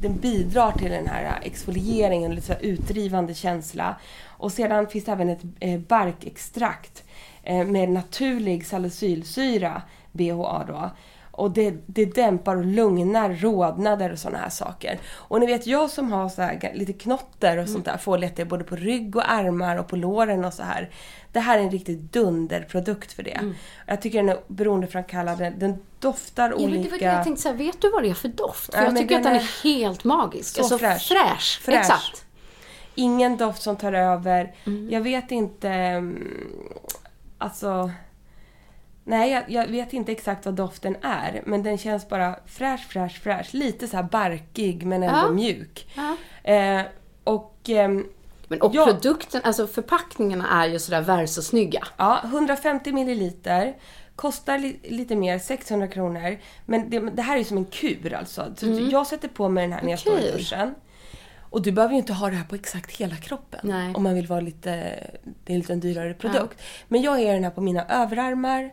Speaker 2: den bidrar till den här exfolieringen, lite så utdrivande känsla. Och sedan finns det även ett eh, barkextrakt eh, med naturlig salicylsyra, BHA då. Och det, det dämpar och lugnar rodnader och sådana här saker. Och ni vet jag som har så lite knotter och sånt där får lätt det både på rygg och armar och på låren och så här. Det här är en riktigt dunderprodukt för det. Jag tycker den är beroendeframkallande. Den doftar
Speaker 1: Ja,
Speaker 2: olika.
Speaker 1: men det var det jag tänkte säga. Vet du vad det är för doft? För
Speaker 2: Nej,
Speaker 1: jag tycker att
Speaker 2: den
Speaker 1: den
Speaker 2: är
Speaker 1: är helt magisk.
Speaker 2: så
Speaker 1: alltså
Speaker 2: fräsch.
Speaker 1: fräsch.
Speaker 2: Fräsch.
Speaker 1: Exakt.
Speaker 2: Ingen doft som tar över.
Speaker 1: Mm.
Speaker 2: Jag vet inte... mm, Alltså... Nej, jag, jag vet inte exakt vad doften är. Men den känns bara fräsch, fräsch, fräsch. Lite så här barkig men ändå
Speaker 1: Ja.
Speaker 2: mjuk.
Speaker 1: Ja.
Speaker 2: Eh, och... ehm,
Speaker 1: Men, och
Speaker 2: Ja.
Speaker 1: produkten, alltså förpackningarna är ju sådär värsosnygga.
Speaker 2: Ja, 150 milliliter. Kostar li- lite mer, 600 kronor. Men det, det här är som en kur alltså. Så Jag sätter på mig den här när jag står i
Speaker 1: Mm.
Speaker 2: Duschen. Och du behöver ju inte ha det här på exakt hela kroppen.
Speaker 1: Nej.
Speaker 2: Om man vill vara lite... Det är en lite dyrare produkt. Men jag har den här på mina överarmar.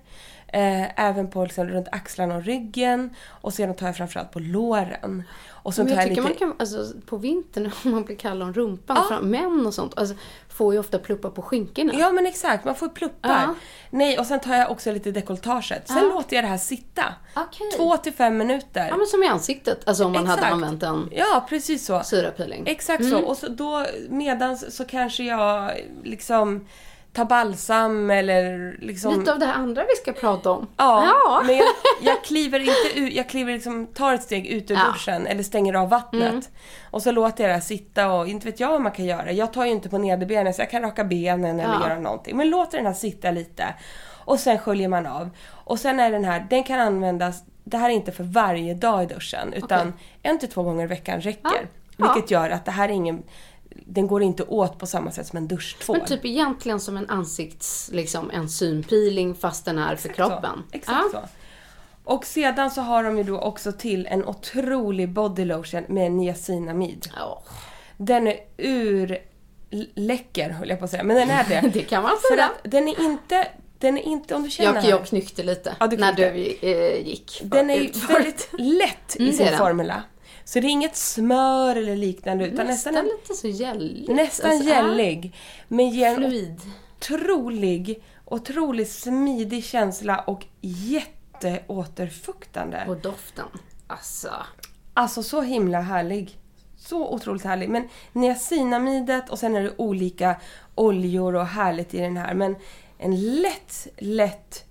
Speaker 2: Eh, även på liksom, runt axlarna och ryggen. Och sedan tar jag framförallt på låren. Och så
Speaker 1: Men jag tycker
Speaker 2: lite...
Speaker 1: man kan, alltså på vintern (laughs) om man blir kall om rumpan,
Speaker 2: Ja.
Speaker 1: fram, män och sånt, alltså, får ju ofta pluppar på skinkorna.
Speaker 2: Ja men exakt, man får pluppar.
Speaker 1: Ja.
Speaker 2: Nej, och sen tar jag också lite dekolletaget. Sen
Speaker 1: Ja.
Speaker 2: låter jag det här sitta.
Speaker 1: Okej.
Speaker 2: Två till fem minuter.
Speaker 1: Ja, men som i ansiktet, alltså om man hade
Speaker 2: Exakt.
Speaker 1: använt en
Speaker 2: Ja, precis så.
Speaker 1: syrapeeling.
Speaker 2: Exakt så. Och så då medans så kanske jag liksom tar balsam eller liksom...
Speaker 1: Lite av det här andra vi ska prata om.
Speaker 2: Ja,
Speaker 1: Ja.
Speaker 2: men jag, jag kliver inte ut, jag kliver liksom, tar ett steg ut ur
Speaker 1: Ja.
Speaker 2: duschen eller stänger av vattnet. Och så låter jag det här sitta och inte vet jag vad man kan göra. Jag tar ju inte på nederbenen så jag kan raka benen eller
Speaker 1: Ja.
Speaker 2: göra någonting. Men låter den här sitta lite. Och sen sköljer man av. Och sen är den här, den kan användas, det här är inte för varje dag i duschen utan en till två gånger i veckan räcker. Vilket gör att det här är ingen, den går inte åt på samma sätt som en duschtvål.
Speaker 1: Men typ egentligen som en ansikts, liksom en synpeeling fast den är för kroppen.
Speaker 2: Så. Exakt
Speaker 1: ja.
Speaker 2: så. Och sedan så har de ju då också till en otrolig body lotion med niacinamid.
Speaker 1: Ja.
Speaker 2: Den är ur läcker höll jag på att säga, men den är det. (laughs)
Speaker 1: Det kan man
Speaker 2: För
Speaker 1: säga.
Speaker 2: att den är inte, den är inte om du känner
Speaker 1: Jag,
Speaker 2: här,
Speaker 1: jag knyckte lite
Speaker 2: Ja, du
Speaker 1: när
Speaker 2: knyckte.
Speaker 1: du eh, gick.
Speaker 2: Den är ju väldigt (laughs) lätt i
Speaker 1: Mm,
Speaker 2: sin
Speaker 1: den.
Speaker 2: formula. Så det är inget smör eller liknande utan
Speaker 1: Nästan,
Speaker 2: nästan,
Speaker 1: lite så gälligt.
Speaker 2: nästan
Speaker 1: Alltså,
Speaker 2: gällig. Men ger
Speaker 1: Fluid.
Speaker 2: otrolig, otroligt smidig känsla och jätteåterfuktande.
Speaker 1: Och doften. Alltså.
Speaker 2: Alltså så himla härlig. Så otroligt härlig. Men niacinamidet och sen är det olika oljor och härligt i den här. Men en lätt, lätt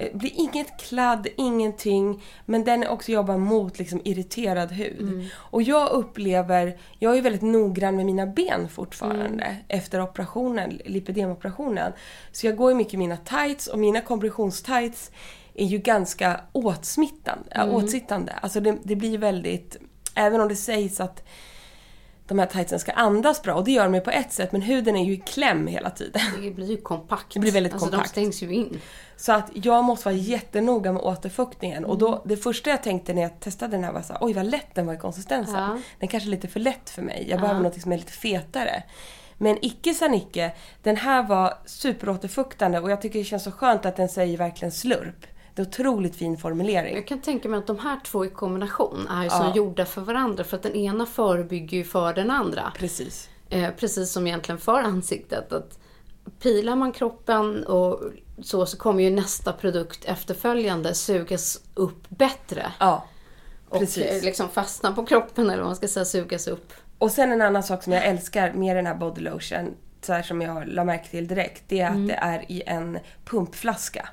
Speaker 2: Det blir inget kladd, ingenting. Men den också jobbar mot liksom irriterad hud. Och jag upplever, jag är väldigt noggrann med mina ben fortfarande. Efter operationen, lipidemoperationen. Så jag går ju mycket i mina tights och mina kompressionstights är ju ganska åtsmittande, äh, åtsittande. Alltså det, det blir väldigt, även om det sägs att de här tightsen ska andas bra och det gör de ju på ett sätt men huden är ju i kläm hela tiden.
Speaker 1: Det blir ju kompakt.
Speaker 2: Det blir väldigt
Speaker 1: alltså,
Speaker 2: kompakt.
Speaker 1: de stängs ju in.
Speaker 2: Så att jag måste vara jättenoga med återfuktningen. Och
Speaker 1: Mm.
Speaker 2: då, det första jag tänkte när jag testade den här var så här, oj vad lätt den var i konsistensen.
Speaker 1: Ja.
Speaker 2: Den kanske är lite för lätt för mig. Jag behöver något som är lite fetare. Men icke sa Nicke, den här var superåterfuktande och jag tycker det känns så skönt att den säger verkligen slurp. Det är otroligt fin formulering.
Speaker 1: Jag kan tänka mig att de här två i kombination är ju som
Speaker 2: Ja.
Speaker 1: gjorda för varandra. För att den ena förebygger ju för den andra.
Speaker 2: Precis.
Speaker 1: Eh, precis som egentligen för ansiktet. Att pilar man kroppen och så, så kommer ju nästa produkt efterföljande sugas upp bättre.
Speaker 2: Ja,
Speaker 1: Och
Speaker 2: precis.
Speaker 1: eh, liksom fastna på kroppen eller vad man ska säga, sugas upp.
Speaker 2: Och sen en annan sak som jag älskar med den här body lotion, så här som jag la märke till direkt, det är att
Speaker 1: Mm.
Speaker 2: det är i en pumpflaska.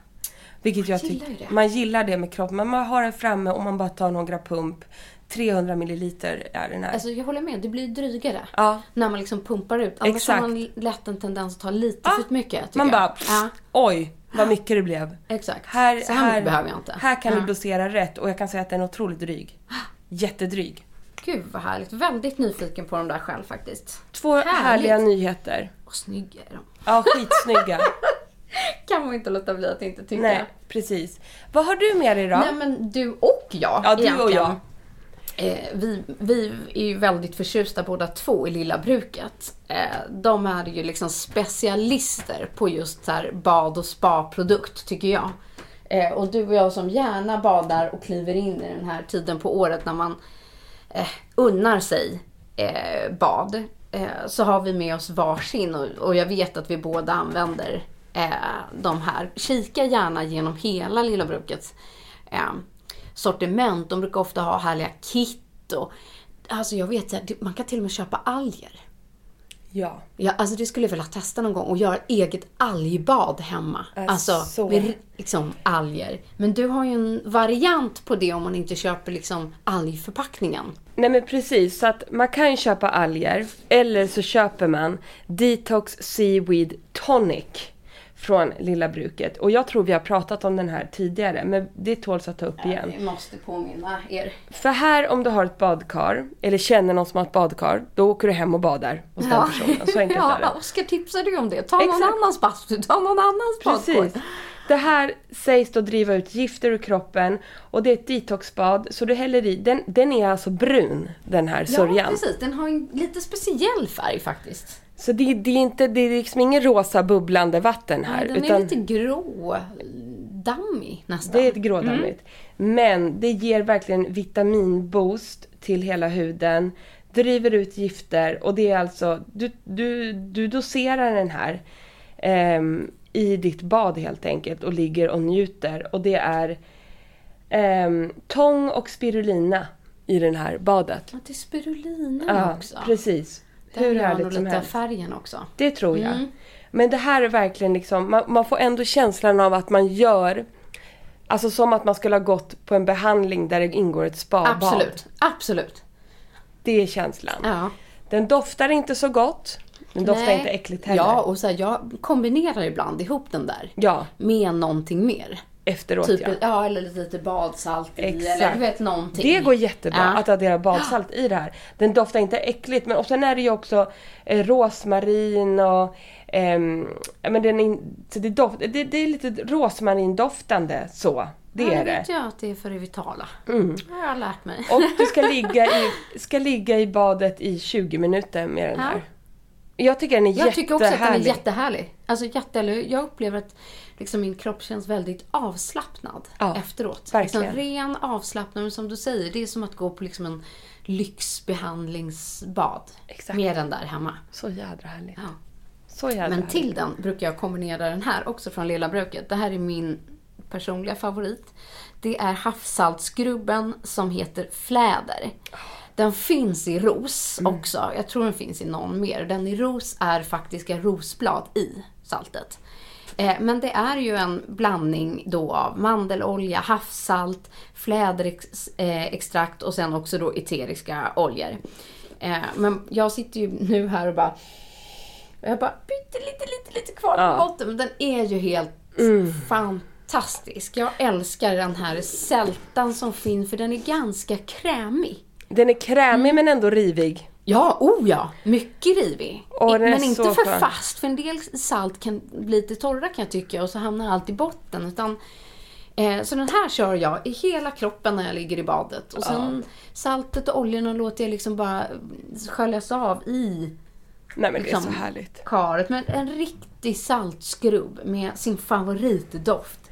Speaker 2: Vilket jag
Speaker 1: gillar
Speaker 2: tycker, man gillar det med kroppen. Man har den framme och man bara tar några pump. 300 milliliter är den här.
Speaker 1: Alltså jag håller med, det blir drygare.
Speaker 2: Ja.
Speaker 1: När man liksom pumpar ut. Annars
Speaker 2: Exakt.
Speaker 1: har man lätt en tendens att ta lite
Speaker 2: Ja.
Speaker 1: för mycket. tycker
Speaker 2: man
Speaker 1: jag.
Speaker 2: bara,
Speaker 1: Ja,
Speaker 2: oj vad mycket det blev.
Speaker 1: exakt.
Speaker 2: Här,
Speaker 1: så här, mycket behöver jag inte.
Speaker 2: Här kan
Speaker 1: ja.
Speaker 2: du dosera rätt och jag kan säga att den är otroligt dryg. (gasps) Jättedryg.
Speaker 1: Gud vad härligt. Väldigt nyfiken på de där själv faktiskt.
Speaker 2: Två
Speaker 1: Härligt.
Speaker 2: härliga nyheter.
Speaker 1: Och snygga är de.
Speaker 2: Ja, skitsnygga. (laughs) (laughs)
Speaker 1: Kan man inte låta bli att inte tycka.
Speaker 2: Nej, precis. Vad har du med dig då?
Speaker 1: Nej men du och jag
Speaker 2: Ja, du och
Speaker 1: egentligen.
Speaker 2: jag.
Speaker 1: Eh, vi, vi är ju väldigt förtjusta båda två i Lilla Bruket. Eh, de är ju liksom specialister på just så här bad och spa-produkt tycker jag. Eh, och du och jag som gärna badar och kliver in i den här tiden på året när man eh, unnar sig eh, bad. Eh, så har vi med oss varsin och, och jag vet att vi båda använder eh, de här. Kika gärna genom hela Lilla Brukets eh, sortiment. De brukar ofta ha härliga kit och alltså jag vet att man kan till och med köpa alger.
Speaker 2: Ja.
Speaker 1: Ja, alltså det skulle jag vilja testa någon gång och göra eget algbad hemma.
Speaker 2: Äh,
Speaker 1: alltså
Speaker 2: så.
Speaker 1: med liksom alger. Men du har ju en variant på det om man inte köper liksom algförpackningen.
Speaker 2: Nej men precis, så att man kan ju köpa alger eller så köper man Detox Seaweed Tonic från Lilla Bruket. Och jag tror vi har pratat om den här tidigare men det tåls att ta upp igen.
Speaker 1: Vi måste påminna er.
Speaker 2: För här om du har ett badkar eller känner någon som har ett badkar, då åker du hem och badar hos den personen. Så enkelt (laughs) är
Speaker 1: ja,
Speaker 2: det.
Speaker 1: Oskar tipsade ju om det. Ta någon
Speaker 2: Exakt.
Speaker 1: annans bastu, (laughs) ta någon annans badkar.
Speaker 2: Precis. Det här sägs då driva ut gifter ur kroppen och det är ett detoxbad så du häller i, den, den är alltså brun den här
Speaker 1: Ja,
Speaker 2: sörjan.
Speaker 1: precis. Den har en lite speciell färg faktiskt.
Speaker 2: Så det, det är inte, det är liksom ingen rosa bubblande vatten här.
Speaker 1: Nej, den är
Speaker 2: utan
Speaker 1: lite grå, dammig nästan.
Speaker 2: det är ett grådammigt. Men det ger verkligen vitaminboost till hela huden. Driver ut gifter och det är alltså, du, du, du doserar den här ehm, i ditt bad helt enkelt och ligger och njuter. Och det är ehm, tång och spirulina i det här badet.
Speaker 1: Ja, det är spirulina
Speaker 2: Ja,
Speaker 1: också.
Speaker 2: precis.
Speaker 1: Den
Speaker 2: Hur härligt som helst.
Speaker 1: färgen också.
Speaker 2: Det tror jag. Men det här är verkligen liksom, man, man får ändå känslan av att man gör, alltså som att man skulle ha gått på en behandling där det ingår ett spabad.
Speaker 1: Absolut, absolut.
Speaker 2: Det är känslan.
Speaker 1: Ja.
Speaker 2: Den doftar inte så gott, den doftar
Speaker 1: Nej.
Speaker 2: inte äckligt heller.
Speaker 1: Ja, och så här, jag kombinerar ibland ihop den där
Speaker 2: Ja,
Speaker 1: med någonting mer.
Speaker 2: Efteråt
Speaker 1: Typ,
Speaker 2: ja.
Speaker 1: ja. eller lite badsalt i,
Speaker 2: Exakt.
Speaker 1: eller du vet någonting.
Speaker 2: Det går jättebra
Speaker 1: Ja.
Speaker 2: att addera badsalt i det här. Den doftar inte äckligt men och sen är det ju också eh, rosmarin och ja, men den så det, doft, det, det är lite rosmarindoftande så. Det
Speaker 1: ja,
Speaker 2: är
Speaker 1: det vet jag att det är för det vitala.
Speaker 2: Mm.
Speaker 1: Det har jag lärt mig.
Speaker 2: Och du ska (laughs) ligga, i, ska ligga i badet i 20 minuter med den här. Jag tycker den är
Speaker 1: Jag tycker också att den är
Speaker 2: jättehärlig.
Speaker 1: jättehärlig. Alltså jättehärlig. Jag upplever att liksom min kropp känns väldigt avslappnad
Speaker 2: Ja,
Speaker 1: efteråt.
Speaker 2: verkligen.
Speaker 1: Liksom ren avslappnad. Men som du säger, det är som att gå på liksom en lyxbehandlingsbad.
Speaker 2: Exakt.
Speaker 1: Med den där hemma.
Speaker 2: Så jädra härligt.
Speaker 1: Ja.
Speaker 2: Så jädra
Speaker 1: Men
Speaker 2: härligt.
Speaker 1: till den brukar jag kombinera den här också från Lilla Bruket. Det här är min personliga favorit. Det är havssaltsgrubben som heter Fläder. Den finns i ros
Speaker 2: Mm.
Speaker 1: också. Jag tror den finns i någon mer. Den i ros är faktiska rosblad i saltet. Eh, men det är ju en blandning då av mandelolja, havssalt, fläderextrakt och sen också då eteriska oljor. Eh, men jag sitter ju nu här och bara jag har bara pyttelite, lite, lite kvar på
Speaker 2: Ja.
Speaker 1: botten. Men den är ju helt fantastisk. Jag älskar den här sältan som finns för den är ganska krämig.
Speaker 2: Den är krämig men ändå rivig.
Speaker 1: Ja, oh ja! Mycket rivig. Men inte
Speaker 2: så
Speaker 1: för
Speaker 2: skön.
Speaker 1: fast, för en del salt kan bli lite torra kan jag tycka och så hamnar allt i botten. Utan, eh, så den här kör jag i hela kroppen när jag ligger i badet. Och sen saltet och oljorna låter jag liksom bara sköljas av i
Speaker 2: Nej men det är så
Speaker 1: liksom,
Speaker 2: härligt.
Speaker 1: karet. Men en riktig saltskrubb med sin favoritdoft.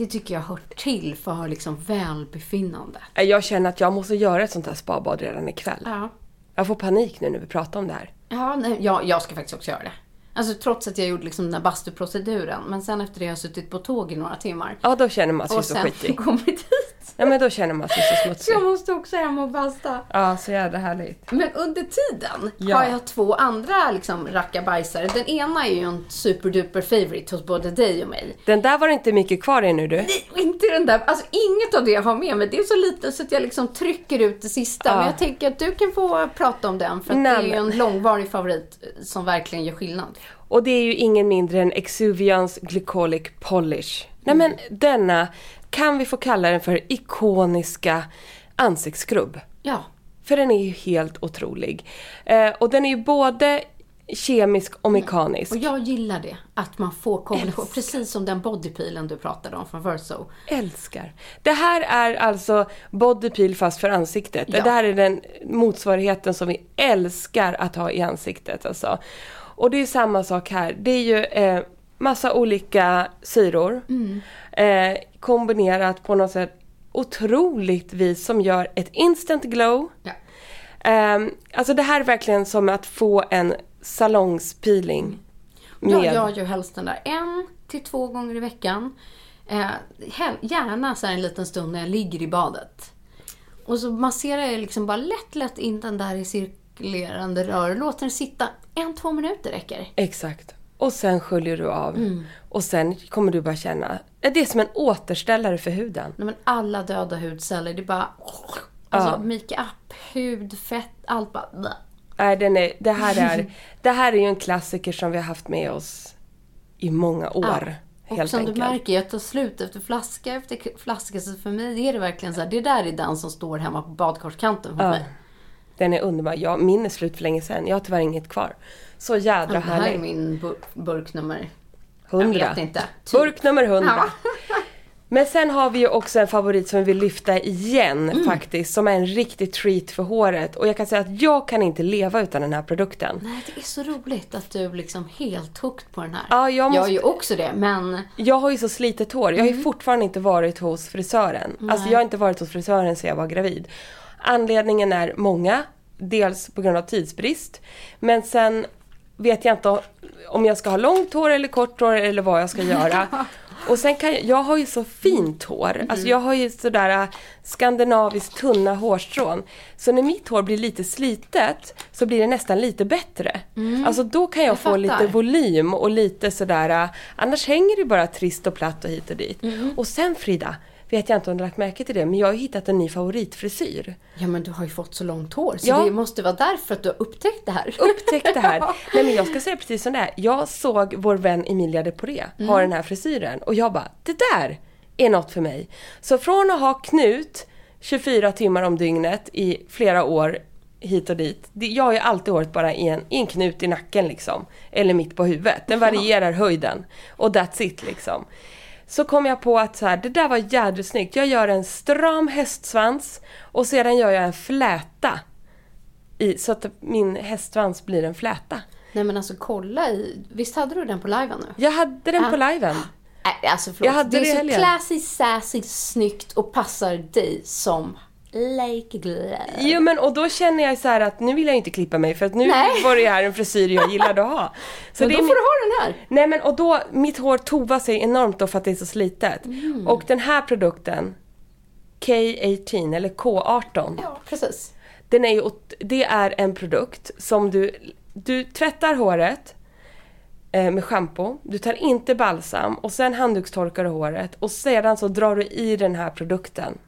Speaker 1: Det tycker jag hör till för liksom välbefinnande.
Speaker 2: Jag känner att jag måste göra ett sånt här spabad redan ikväll.
Speaker 1: Ja.
Speaker 2: Jag får panik nu när vi pratar om det här.
Speaker 1: Ja, nej, jag, jag ska faktiskt också göra det. Alltså trots att jag gjorde liksom den här bastuproceduren. Men sen efter det har jag suttit på tåg i några timmar.
Speaker 2: Ja, då känner man sig
Speaker 1: och
Speaker 2: så
Speaker 1: sen
Speaker 2: skitig. (laughs)
Speaker 1: kommit hit.
Speaker 2: Ja, men då känner man sig så smutsig.
Speaker 1: jag måste också hem och basta.
Speaker 2: Ja, så jävla härligt.
Speaker 1: Men under tiden
Speaker 2: Ja.
Speaker 1: har jag två andra liksom rackabajsare. Den ena är ju en superduper favorite hos både dig och mig.
Speaker 2: Den där var det inte mycket kvar i nu du.
Speaker 1: Nej, inte den där, alltså inget av det jag har med mig. Det är så lite så att jag liksom trycker ut det sista.
Speaker 2: Ja.
Speaker 1: Men jag tänker att du kan få prata om den. För att
Speaker 2: Nej,
Speaker 1: det är ju
Speaker 2: men-
Speaker 1: en långvarig favorit eh, som verkligen gör skillnad.
Speaker 2: Och det är ju ingen mindre än Exuvians Glycolic Polish. Nej men denna, kan vi få kalla den för ikoniska ansiktsskrubb?
Speaker 1: Ja,
Speaker 2: För den är ju helt otrolig. Eh, och den är ju både kemisk och mekanisk.
Speaker 1: och jag gillar det. Att man får kombination. Precis som den bodypeelen du pratade om från Verso.
Speaker 2: Älskar. Det här är alltså body peel fast för ansiktet.
Speaker 1: Ja.
Speaker 2: Det här är den motsvarigheten som vi älskar att ha i ansiktet. Alltså. Och det är samma sak här. Det är ju eh, massa olika syror eh, kombinerat på något sätt otroligt vis som gör ett instant glow.
Speaker 1: Ja.
Speaker 2: Ehm, alltså det här är verkligen som att få en salongspeeling.
Speaker 1: Jag
Speaker 2: Med,
Speaker 1: gör ju helst den där en till två gånger i veckan. Eh, gärna så en liten stund när jag ligger i badet. Och så masserar jag liksom bara lätt, lätt in den där i cirkulerande rör. Låter den sitta en, två minuter räcker.
Speaker 2: Exakt. Och sen sköljer du av.
Speaker 1: Mm.
Speaker 2: Och sen kommer du bara känna, det är som en återställare för huden.
Speaker 1: Nej, men alla döda hudceller, det är bara... Alltså
Speaker 2: Ja.
Speaker 1: makeup, hud, fett, allt bara...
Speaker 2: Nej, den är, det, här är, (laughs) det här är ju en klassiker som vi har haft med oss i många år.
Speaker 1: Och
Speaker 2: Helt
Speaker 1: som
Speaker 2: enkelt.
Speaker 1: du märker, jag tar slut efter flaska efter flaska. Så för mig är det verkligen så här, det där är den som står hemma på badkarskanten hos mig.
Speaker 2: Den är underbar. Ja, min är slut för länge sedan. Jag har tyvärr inget kvar. Så jädra
Speaker 1: Det här är
Speaker 2: härlig.
Speaker 1: min bur- burknummer.
Speaker 2: Hundra.
Speaker 1: Jag vet inte. Typ.
Speaker 2: Burk nummer 100.
Speaker 1: Ja. (laughs)
Speaker 2: Men sen har vi ju också en favorit som vi vill lyfta igen
Speaker 1: Mm.
Speaker 2: faktiskt. Som är en riktig treat för håret. Och jag kan säga att jag kan inte leva utan den här produkten.
Speaker 1: Nej, det är så roligt att du liksom helt hooked på den här.
Speaker 2: Ja, jag måste-
Speaker 1: jag är ju också det, men
Speaker 2: Jag har ju så slitet hår. Jag har
Speaker 1: Mm.
Speaker 2: ju fortfarande inte varit hos frisören. Alltså jag har inte varit hos frisören sedan jag var gravid. Anledningen är många. Dels på grund av tidsbrist. Men sen vet jag inte om jag ska ha långt hår eller kort hår eller vad jag ska göra. (laughs) Och sen kan jag, jag har ju så fint hår. Alltså jag har ju sådär äh, skandinaviskt tunna hårstrån. Så när mitt hår blir lite slitet så blir det nästan lite bättre. Alltså då kan jag,
Speaker 1: Jag
Speaker 2: få
Speaker 1: fattar.
Speaker 2: lite volym och lite sådär, äh, annars hänger det bara trist och platt och hit och dit. Och sen Frida, vet jag inte om du har lagt märke till det, men jag har hittat en ny favoritfrisyr.
Speaker 1: ja, men du har ju fått så långt hår. Så
Speaker 2: Ja.
Speaker 1: det måste vara därför att du har upptäckt det här.
Speaker 2: Upptäckt det här. (laughs) Nej men jag ska säga precis som det är. Jag såg vår vän Emilia de Poré ha den här frisyren och jag bara, det där är något för mig. Så från att ha knut 24 timmar om dygnet i flera år hit och dit. Jag har ju alltid håret bara i en, i en knut i nacken liksom. Eller mitt på huvudet. Den varierar höjden. Och that's it liksom. Så kom jag på att så här, det där var jädrigt snyggt. Jag gör en stram hästsvans och sedan gör jag en fläta. I, så att min hästsvans blir en fläta.
Speaker 1: Nej men alltså kolla i... Visst hade du den på liven nu?
Speaker 2: Jag hade den på
Speaker 1: Ah.
Speaker 2: liven.
Speaker 1: Nej, alltså förlåt.
Speaker 2: Jag hade
Speaker 1: det är
Speaker 2: det
Speaker 1: så classy, sassy, snyggt och passar dig som like glöd.
Speaker 2: Jo men och då känner jag så här att nu vill jag inte klippa mig för att nu
Speaker 1: Nej.
Speaker 2: var det här en frisyr jag gillade att ha. (laughs) Så
Speaker 1: Men då får
Speaker 2: min-
Speaker 1: du ha den här.
Speaker 2: Nej men och då, mitt hår tovar sig enormt då för att det är så slitet.
Speaker 1: Mm.
Speaker 2: Och den här produkten, K18 eller K18.
Speaker 1: Ja, precis.
Speaker 2: Den är ju, det är en produkt som du, du tvättar håret, eh, med schampo. Du tar inte balsam och sen handdukstorkar du håret och sedan så drar du i den här produkten.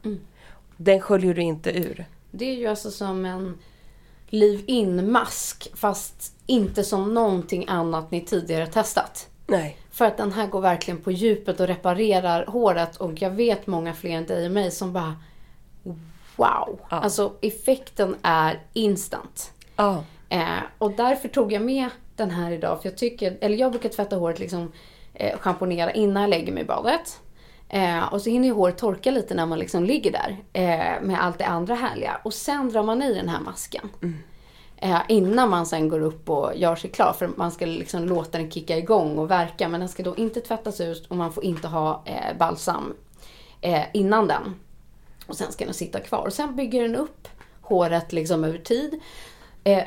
Speaker 2: Den sköljer du inte ur.
Speaker 1: Det är ju alltså som en leave-in-mask fast inte som någonting annat ni tidigare testat.
Speaker 2: Nej.
Speaker 1: För att den här går verkligen på djupet och reparerar håret och jag vet många fler än dig och mig som bara Wow! Alltså effekten är instant.
Speaker 2: Ja.
Speaker 1: Eh, och därför tog jag med den här idag. För jag tycker, eller jag brukar tvätta håret liksom eh, schamponera innan jag lägger mig i badet. Eh, och så hinner ju håret torka lite när man liksom ligger där eh, med allt det andra härliga. Och sen drar man i den här masken. Eh, innan man sen går upp och gör sig klar. För man ska liksom låta den kicka igång och verka. Men den ska då inte tvättas ut och man får inte ha eh, balsam eh, innan den. Och sen ska den sitta kvar. Och sen bygger den upp håret liksom över tid. Eh,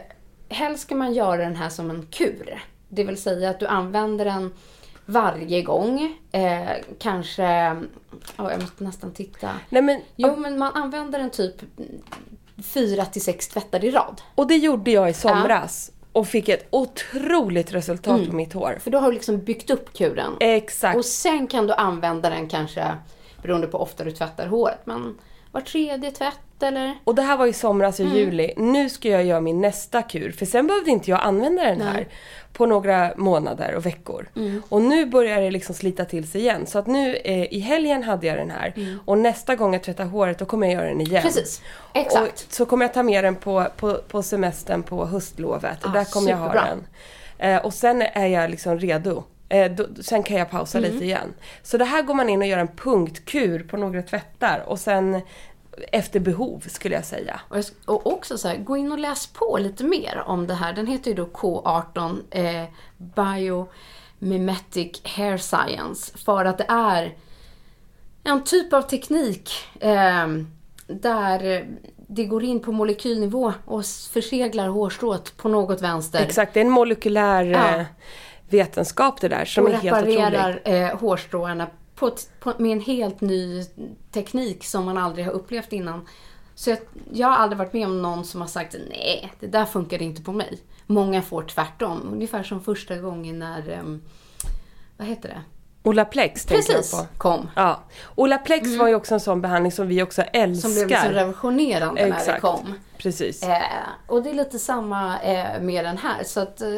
Speaker 1: helst ska man göra den här som en kur. Det vill säga att du använder den varje gång. Eh, kanske, ja, jag måste nästan titta.
Speaker 2: Nej men,
Speaker 1: Jo, men man använder den typ fyra till sex tvättar i rad.
Speaker 2: och det gjorde jag i somras. Och fick ett otroligt resultat på mitt hår.
Speaker 1: För då har du liksom byggt upp kuren.
Speaker 2: Exakt.
Speaker 1: Och sen kan du använda den kanske, beroende på hur ofta du tvättar håret, men var tredje tvätt eller?
Speaker 2: Och det här var i somras i juli. Nu ska jag göra min nästa kur. För sen behövde inte jag använda den här på några månader och veckor. Och nu börjar det liksom slita till sig igen. Så att nu eh, i helgen hade jag den här. Och nästa gång jag tvättar håret då kommer jag göra den igen.
Speaker 1: Precis, exakt.
Speaker 2: Och så kommer jag ta med den på, på, på semestern på höstlovet.
Speaker 1: Ah,
Speaker 2: Där kommer jag ha
Speaker 1: superbra.
Speaker 2: den. Eh, och sen är jag liksom redo. Eh, då, sen kan jag pausa
Speaker 1: Mm.
Speaker 2: lite igen. Så det här går man in och gör en punktkur på några tvättar. Och sen efter behov skulle jag säga.
Speaker 1: Och, också så här, gå in och läs på lite mer om det här. Den heter ju då K18 eh, Biomimetic Hair Science. För att det är en typ av teknik eh, där det går in på molekylnivå och förseglar hårstrået på något vänster.
Speaker 2: Exakt, det är en molekylär
Speaker 1: Ja.
Speaker 2: Eh, vetenskap det där som
Speaker 1: och
Speaker 2: är helt otrolig.
Speaker 1: reparerar eh, hårstråna på, på, med en helt ny teknik som man aldrig har upplevt innan. Så jag, jag har aldrig varit med om någon som har sagt nej, det där funkar inte på mig. Många får tvärtom. Ungefär som första gången när, ehm, vad heter det?
Speaker 2: Olaplex tänker
Speaker 1: Precis,
Speaker 2: jag på.
Speaker 1: kom.
Speaker 2: Ja. Olaplex var ju också en sån behandling som vi också älskar.
Speaker 1: Som blev liksom revolutionerande när det
Speaker 2: Exakt.
Speaker 1: kom.
Speaker 2: Precis.
Speaker 1: Eh, och det är lite samma eh, med den här. Så att eh,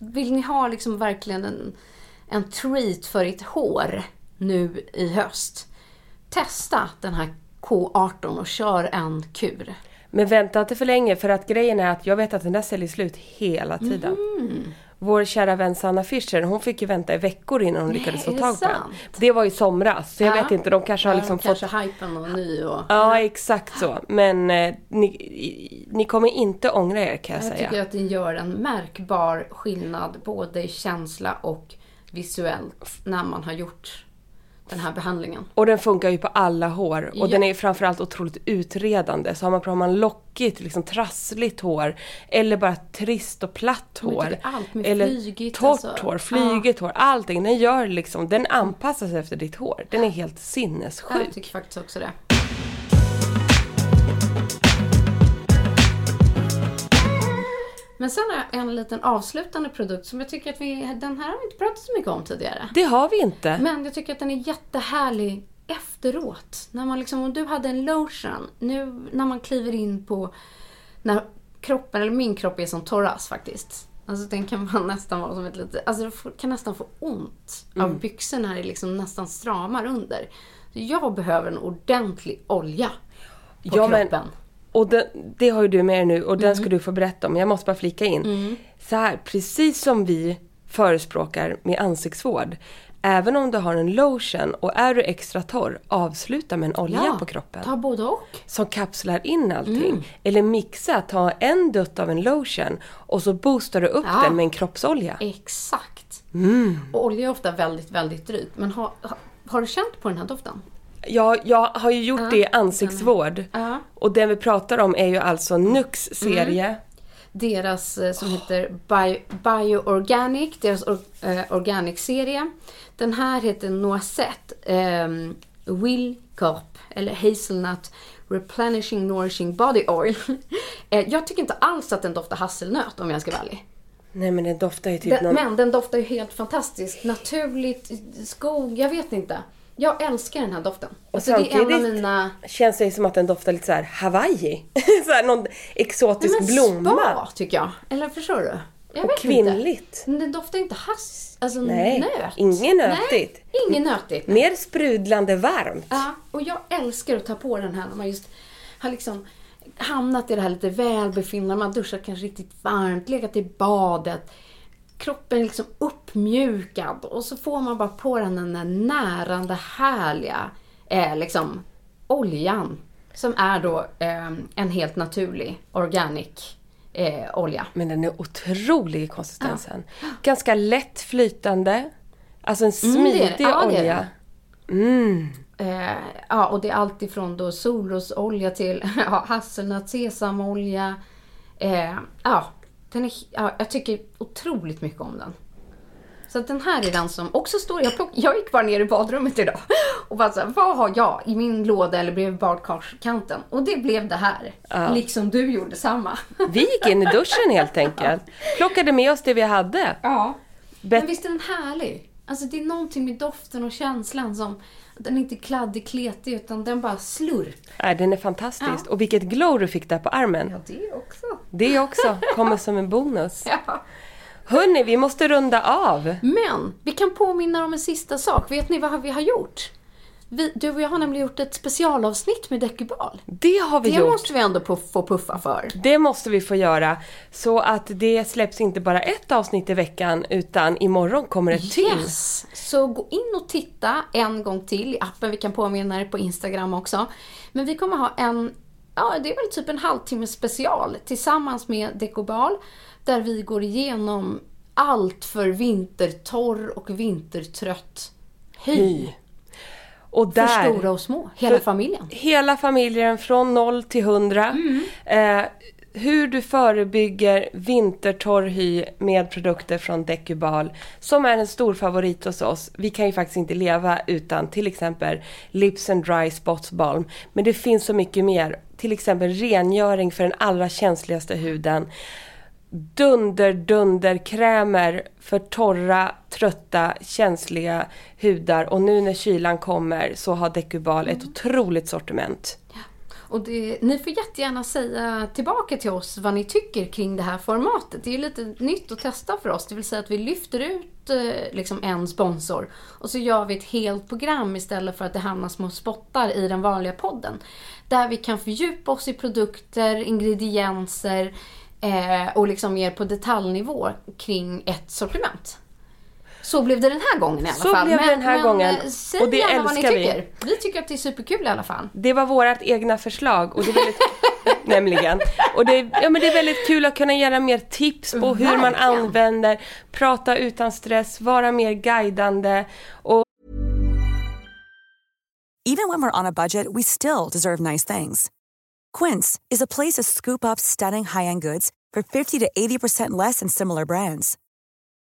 Speaker 1: vill ni ha liksom verkligen en, en treat för ert hår nu i höst. Testa den här K18 och kör en kur.
Speaker 2: Men vänta inte för länge för att grejen är att jag vet att den där säljer slut hela tiden.
Speaker 1: Mm.
Speaker 2: Vår kära vän Sanna Fischer, hon fick ju vänta i veckor innan hon lyckades få
Speaker 1: det
Speaker 2: tag på den. Det var i somras, så jag
Speaker 1: Ja.
Speaker 2: vet inte, de kanske har liksom
Speaker 1: kanske
Speaker 2: fått...
Speaker 1: hypen och ny och...
Speaker 2: Ja, exakt så. Men eh, ni, ni kommer inte ångra er kan jag,
Speaker 1: Jag
Speaker 2: säga.
Speaker 1: tycker att den gör en märkbar skillnad både i känsla och visuellt när man har gjort den här behandlingen.
Speaker 2: Och den funkar ju på alla hår. Och
Speaker 1: Ja.
Speaker 2: den är framförallt otroligt utredande. Så har man, har man lockigt, liksom trassligt hår. Eller bara trist och platt hår.
Speaker 1: allt med
Speaker 2: eller
Speaker 1: flygigt,
Speaker 2: torrt
Speaker 1: alltså.
Speaker 2: hår, flygigt hår. Allting. Den gör liksom, den anpassar sig efter ditt hår. Den är helt sinnessjuk.
Speaker 1: Jag tycker faktiskt också det. Men sen har jag en liten avslutande produkt som jag tycker att vi, den här har vi inte pratat så mycket om tidigare.
Speaker 2: Det har vi inte.
Speaker 1: Men jag tycker att den är jättehärlig efteråt. När man liksom, om du hade en lotion, nu när man kliver in på, när kroppen, eller min kropp är som torras faktiskt. Alltså den kan man (laughs) nästan vara som ett litet, alltså du får- kan nästan få ont av byxorna när det liksom nästan stramar under. Så jag behöver en ordentlig olja på
Speaker 2: Ja, men-
Speaker 1: kroppen.
Speaker 2: Och den, det har ju du med dig nu och
Speaker 1: Mm.
Speaker 2: den ska du få berätta om. Jag måste bara flika in. Så här, precis som vi förespråkar med ansiktsvård. Även om du har en lotion och är du extra torr, avsluta med en olja på kroppen.
Speaker 1: ta både och.
Speaker 2: Som kapslar in allting.
Speaker 1: Mm.
Speaker 2: Eller mixa, ta en dutt av en lotion och så boostar du upp
Speaker 1: Ja.
Speaker 2: den med en kroppsolja.
Speaker 1: Exakt.
Speaker 2: Mm.
Speaker 1: Och olja är ofta väldigt, väldigt drygt. Men har, har, har du känt på den här doften?
Speaker 2: Ja, jag har ju gjort
Speaker 1: Ja,
Speaker 2: det i ansiktsvård.
Speaker 1: Ja.
Speaker 2: Och den vi pratar om är ju alltså Nux serie.
Speaker 1: deras eh, som heter Bio, Bioorganic, deras or, eh, organic-serie. Den här heter Noisette eh, Willcorp, eller Hazelnut Replenishing Nourishing Body Oil. (laughs) eh, jag tycker inte alls att den doftar hasselnöt om jag ska vara ärlig.
Speaker 2: Nej men den doftar ju typ
Speaker 1: Den,
Speaker 2: någon...
Speaker 1: Men den doftar ju helt fantastiskt. Naturligt, skog, jag vet inte. Jag älskar den här doften. Alltså, det är en av
Speaker 2: samtidigt-
Speaker 1: mina...
Speaker 2: Känns det som att den doftar lite så här Hawaii. (laughs) så här, någon exotisk
Speaker 1: Nej, men
Speaker 2: blomma.
Speaker 1: Spa, tycker jag. Eller förstår du? Jag
Speaker 2: Och kvinnligt.
Speaker 1: Inte. Men det doftar inte hass, alltså
Speaker 2: Nej,
Speaker 1: nöt.
Speaker 2: inget nötigt.
Speaker 1: Nej, inget nötigt.
Speaker 2: Mer sprudlande varmt.
Speaker 1: Ja, och jag älskar att ta på den här när man just har liksom hamnat i det här lite välbefinnande. Man duschar kanske riktigt varmt, legat i badet. Kroppen liksom uppmjukad och så får man bara på den den där närande, härliga eh, liksom, oljan. Som är då eh, en helt naturlig organic eh, olja.
Speaker 2: Men den är otrolig i konsistensen. (gasps) Ganska lätt flytande. Alltså en
Speaker 1: Mm, det det.
Speaker 2: smidig
Speaker 1: Ja, det är
Speaker 2: olja.
Speaker 1: Eh, ja, och det är allt ifrån då solrosolja till (laughs) ja, hasselnöt, sesamolja. Eh, ja, den är, ja, jag tycker otroligt mycket om den. Så den här är den som också står... Jag, plock, jag gick bara ner i badrummet idag och bara så här, vad har jag i min låda eller bredvid badkarskanten? Och det blev det här. Liksom du gjorde samma. (laughs)
Speaker 2: Vi gick in i duschen helt enkelt. Plockade med oss det vi hade.
Speaker 1: Ja.
Speaker 2: Bet-
Speaker 1: Men visst är den härlig? Alltså det är någonting med doften och känslan som... Den är inte kladdig, kletig utan den bara slurp.
Speaker 2: Nej, den är fantastisk. Och vilket glow du fick där på armen.
Speaker 1: Ja, det också.
Speaker 2: Det också kommer som en bonus. (laughs)
Speaker 1: Ja.
Speaker 2: Hörni, vi måste runda av.
Speaker 1: Men vi kan påminna om en sista sak. Vet ni vad vi har gjort? Vi, du och jag har nämligen gjort ett specialavsnitt med Decubal.
Speaker 2: Det har vi
Speaker 1: Det
Speaker 2: gjort.
Speaker 1: måste vi ändå på, få puffa för.
Speaker 2: Det måste vi få göra. Så att det släpps inte bara ett avsnitt i veckan utan imorgon kommer ett till.
Speaker 1: Yes! Så gå in och titta en gång till i appen. Vi kan påminna er på Instagram också. Men vi kommer ha en, ja det är väl typ en halvtimme special tillsammans med Decobal. Där vi går igenom allt för vintertorr och vintertrött hy.
Speaker 2: Och
Speaker 1: För
Speaker 2: där,
Speaker 1: stora och små, hela
Speaker 2: För-
Speaker 1: familjen.
Speaker 2: hela familjen från 0 till 100. Eh, hur du förebygger vintertorr hy med produkter från Decubal som är en stor favorit hos oss. Vi kan ju faktiskt inte leva utan till exempel Lips and Dry Spots Balm. Men det finns så mycket mer. Till exempel rengöring för den allra känsligaste huden. Dunder, dunder krämer för torra, trötta, känsliga hudar. Och nu när kylan kommer så har Decubal ett otroligt sortiment.
Speaker 1: Och det, ni får jättegärna säga tillbaka till oss vad ni tycker kring det här formatet. Det är ju lite nytt att testa för oss. Det vill säga att vi lyfter ut eh, liksom en sponsor och så gör vi ett helt program istället för att det hamnar små spottar i den vanliga podden. Där vi kan fördjupa oss i produkter, ingredienser eh, och liksom mer på detaljnivå kring ett sortiment. Så blev det den här gången i alla
Speaker 2: Så
Speaker 1: fall.
Speaker 2: blev det den här gången.
Speaker 1: eh, Säg
Speaker 2: Och det
Speaker 1: gärna vad ni
Speaker 2: älskar vi.
Speaker 1: tycker. Vi tycker att det är superkul i alla fall.
Speaker 2: Det var vårt egna förslag och det är väldigt (laughs) Nämligen. Och det, är- ja, men det är väldigt kul att kunna ge mer tips på hur man använder, prata utan stress, vara mer guidande och
Speaker 4: Even when we're on a budget, we still deserve nice things. Quince is a place to scoop up stunning high-end goods for 50 to 80% less than similar brands.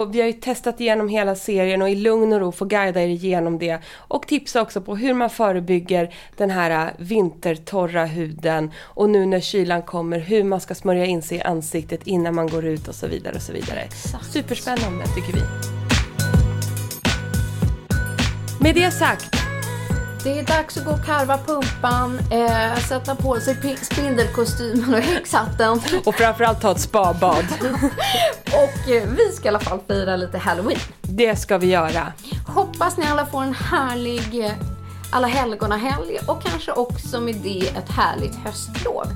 Speaker 2: Och vi har ju testat igenom hela serien och i lugn och ro få guida er igenom det. Och tipsa också på hur man förebygger den här äh, vintertorra huden. Och nu när kylan kommer, hur man ska smörja in sig i ansiktet innan man går ut och så vidare och så vidare. Superspännande tycker vi. Med det sagt,
Speaker 1: Det är dags att gå och karva pumpan, eh, sätta på sig pi- spindelkostymen och häxhatten. (laughs)
Speaker 2: och framförallt ta ett spabad. (laughs)
Speaker 1: Och eh, vi ska i alla fall fira lite halloween.
Speaker 2: Det ska vi göra.
Speaker 1: Hoppas ni alla får en härlig eh, alla helgona-helg och kanske också med det ett härligt höstlov.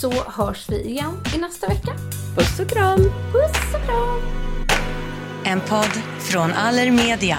Speaker 1: Så hörs vi igen i nästa vecka.
Speaker 2: Puss och kram!
Speaker 1: Puss och kram!
Speaker 3: En podd från Allermedia.